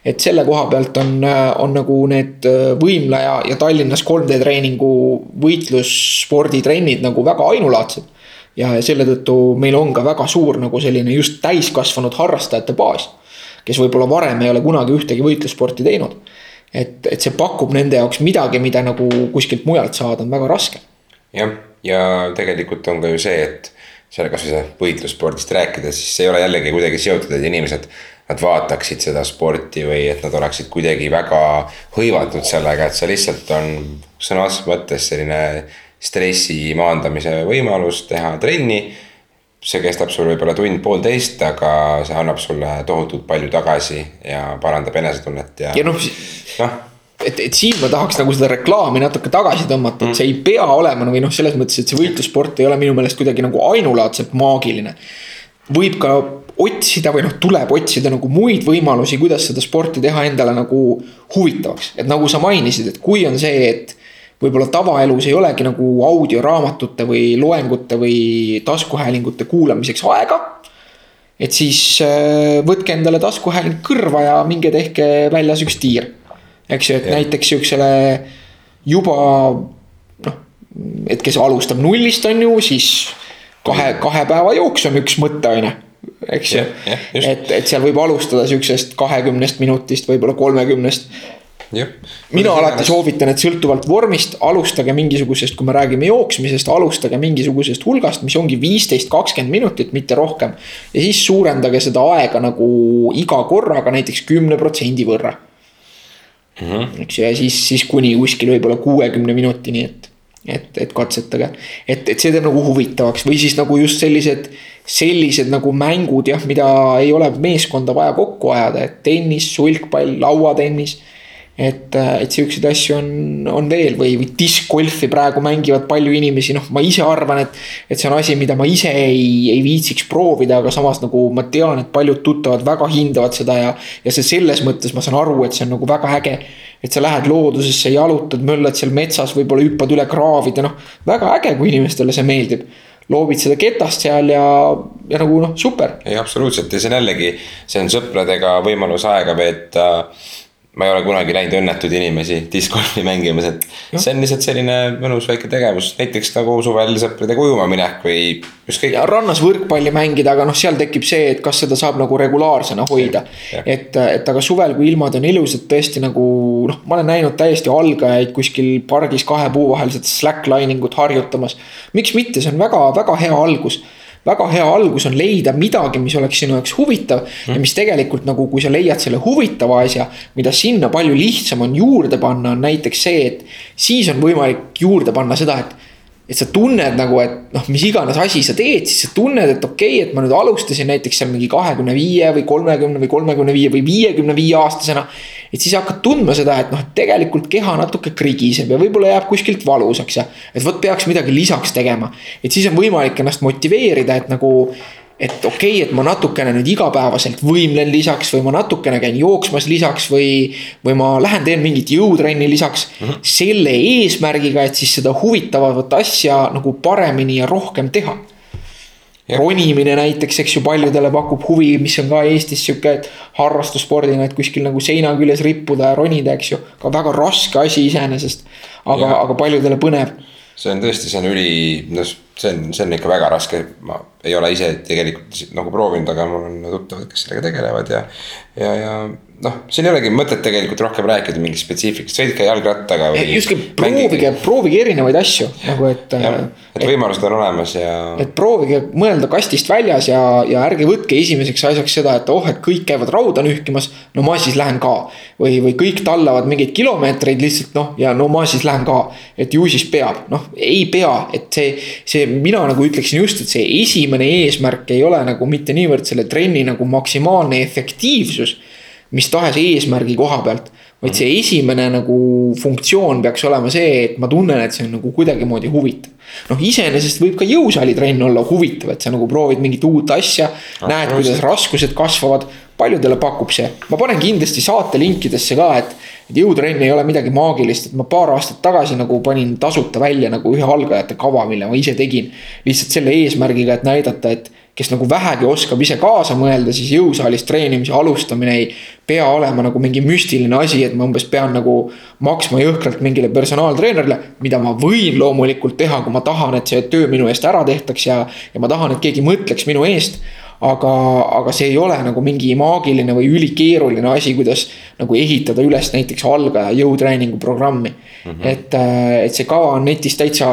et selle koha pealt on, on nagu need äh, Võimla ja, ja Tallinnas 3D treeningu võitlussporditrennid nagu väga ainulaadsed. ja selle tõttu meil on ka väga suur nagu selline just täiskasvanud harrastajate baas. kes võib-olla varem ei ole kunagi ühtegi võitlussporti teinud. et, et see pakub nende jaoks midagi, mida nagu kuskilt mujalt saada on väga raske. jah, ja tegelikult on ka ju see, et seal kasvõi võitlusspordist rääkides, siis see ei ole jällegi kuidagi seotud, et inimesed. Nad vaataksid seda sporti või et nad oleksid kuidagi väga hõivatud sellega, et see lihtsalt on sõna otseses mõttes selline stressi maandamise võimalus teha trenni. see kestab sul võib-olla tund-poolteist, aga see annab sulle tohutult palju tagasi ja parandab enesetunnet ja. ja noh, noh et, et siin ma tahaks nagu seda reklaami natuke tagasi tõmmata, et see ei pea olema või noh, selles mõttes, et see võitlussport ei ole minu meelest kuidagi nagu ainulaadselt maagiline. võib ka otsida või noh, tuleb otsida nagu muid võimalusi, kuidas seda sporti teha endale nagu huvitavaks, et nagu sa mainisid, et kui on see, et võib-olla tavaelus ei olegi nagu audioraamatute või loengute või taskuhäälingute kuulamiseks aega. et siis äh, võtke endale taskuhääling kõrva ja minge tehke väljas üks tiir. Eks ju, et ja. näiteks sihukesele juba noh, et kes alustab nullist, on ju, siis kahe, kahe päeva jooks on üks ju eks ju. et, et seal võib alustada sihukesest kahekümnest minutist, võib-olla kolmekümnest mina alati soovitan, et sõltuvalt vormist alustage mingisugusest, kui me räägime jooksmisest, alustage mingisugusest hulgast, mis ongi viisteist, kakskümmend minutit, mitte rohkem. ja siis suurendage seda aega nagu iga korraga näiteks kümne protsendi võrra. Eks ju, ja siis, siis kuni kuskil võib-olla kuuekümne minutini, et, et, et katsetage. et, et see teeb nagu huvitavaks või siis nagu just sellised sellised nagu mängud jah, mida ei ole meeskonda vaja kokku ajada, et tennis, sulgpall, lauatennis et, äh, et siukseid asju on, on veel või, või diskgolfi praegu mängivad palju inimesi, noh, ma ise arvan, et. et see on asi, mida ma ise ei, ei viitsiks proovida, aga samas nagu ma tean, et paljud tuttavad väga hindavad seda ja. ja see selles mõttes ma saan aru, et see on nagu väga äge. et sa lähed loodusesse, jalutad, möllad seal metsas, võib-olla hüppad üle kraavide, noh. väga äge, kui inimestele see meeldib loobid seda ketast seal ja, ja nagu noh, super. ei, absoluutselt ja see on jällegi, see on sõpradega võimalus aega veeta äh, ma ei ole kunagi näinud õnnetuid inimesi discgolfi mängimas, et no. see on lihtsalt selline mõnus väike tegevus, näiteks nagu suvel sõpradega ujuma minek või ükskõik. ja rannas võrkpalli mängida, aga noh, seal tekib see, et kas seda saab nagu regulaarsena hoida. et, et aga suvel, kui ilmad on ilusad, tõesti nagu noh, ma olen näinud täiesti algajaid kuskil pargis kahe puu vahel seda slacklining ut harjutamas. miks mitte, see on väga-väga hea algus väga hea algus on leida midagi, mis oleks sinu jaoks huvitav mm. ja mis tegelikult nagu, kui sa leiad selle huvitava asja, mida sinna palju lihtsam on juurde panna, on näiteks see, et siis on võimalik juurde panna seda, et et sa tunned nagu, et noh, mis iganes asi sa teed, siis sa tunned, et okei okay,, et ma nüüd alustasin näiteks seal mingi kahekümne viie või kolmekümne või kolmekümne viie või viiekümne viie aastasena. et siis hakkad tundma seda, et noh, tegelikult keha natuke krigiseb ja võib-olla jääb kuskilt valusaks ja. et vot peaks midagi lisaks tegema, et siis on võimalik ennast motiveerida, et nagu et okei okay,, et ma natukene nüüd igapäevaselt võimlen lisaks või ma natukene käin jooksmas lisaks või. või ma lähen teen mingit jõutrenni lisaks mm. -hmm. selle eesmärgiga, et siis seda huvitavat asja nagu paremini ja rohkem teha. ronimine näiteks, eks ju, paljudele pakub huvi, mis on ka Eestis sihuke harrastusspordina, et kuskil nagu seina küljes rippuda ja ronida, eks ju. ka väga raske asi iseenesest, aga, aga paljudele põnev see on tõesti, see on üli, noh, see on, see on ikka väga raske, ma ei ole ise tegelikult nagu proovinud, aga mul on tuttavad, kes sellega tegelevad ja. ja, ja noh, siin ei olegi mõtet tegelikult rohkem rääkida mingist spetsiifikast, sõitke jalgrattaga või. just, proovige, proovige erinevaid asju nagu, et. et võimalused on olemas ja. et proovige mõelda kastist väljas ja, ja ärge võtke esimeseks asjaks seda, et oh, et kõik käivad rauda nühkimas. no ma siis lähen ka või, või kõik tallavad mingeid kilomeetreid lihtsalt noh, ja no ma siis lähen ka. et ju siis peab, noh ei pea, et see, see mina nagu ütleksin just, et see esimene eesmärk ei ole nagu mitte niivõrd selle trenni nagu maksimaalne efektiivsus mis tahes eesmärgi koha pealt. vaid see esimene nagu funktsioon peaks olema see, et ma tunnen, et see on nagu kuidagimoodi huvitav. noh, iseenesest võib ka jõusaalitrenn olla huvitav, et sa nagu proovid mingit uut asja, näed, kuidas raskused kasvavad. paljudele pakub see, ma panen kindlasti saate linkidesse ka, et et jõutrenn ei ole midagi maagilist, et ma paar aastat tagasi nagu panin tasuta välja nagu ühe algajate kava, mille ma ise tegin. lihtsalt selle eesmärgiga, et näidata, et kes nagu vähegi oskab ise kaasa mõelda, siis jõusaalis treenimise alustamine ei pea olema nagu mingi müstiline asi, et ma umbes pean nagu maksma jõhkralt mingile personaaltreenerile. mida ma võin loomulikult teha, kui ma tahan, et see töö minu eest ära tehtaks ja, ja ma tahan, et keegi mõtleks minu eest aga, aga see ei ole nagu mingi maagiline või ülikeeruline asi, kuidas nagu ehitada üles näiteks algaja jõutreeningu programmi mm. -hmm. et, et see kava on netis täitsa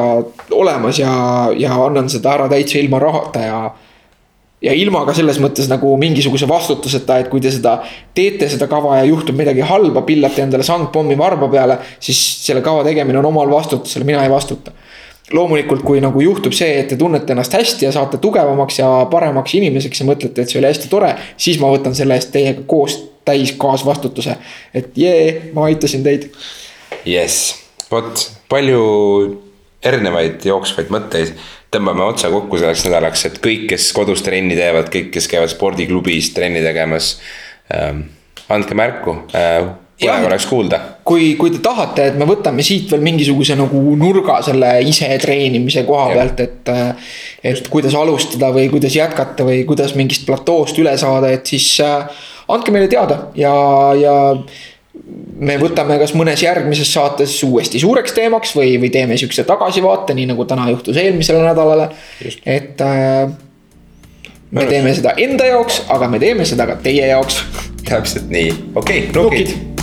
olemas ja, ja annan seda ära täitsa ilma rahata ja ja ilma ka selles mõttes nagu mingisuguse vastutuseta, et kui te seda teete, seda kava ja juhtub midagi halba, pillate endale sangpommi varba peale, siis selle kava tegemine on omal vastutusel, mina ei vastuta. loomulikult, kui nagu juhtub see, et te tunnete ennast hästi ja saate tugevamaks ja paremaks inimeseks ja mõtlete, et see oli hästi tore, siis ma võtan selle eest teiega koos täis kaasvastutuse. et jee, ma aitasin teid. jess, vot palju erinevaid jooksvaid mõtteid tõmbame otsa kokku selleks nädalaks, et kõik, kes kodus trenni teevad, kõik, kes käivad spordiklubis trenni tegemas ähm,. andke märku äh,, põnev oleks kuulda. kui, kui te tahate, et me võtame siit veel mingisuguse nagu nurga selle ise treenimise koha ja. pealt, et. et kuidas alustada või kuidas jätkata või kuidas mingist platoost üle saada, et siis äh, andke meile teada ja, ja me võtame kas mõnes järgmises saates uuesti suureks teemaks või, või teeme sihukese tagasivaate, nii nagu täna juhtus eelmisele nädalale. et äh, me teeme seda enda jaoks, aga me teeme seda ka teie jaoks. (laughs) täpselt nii, okei okay,, nukid, nukid..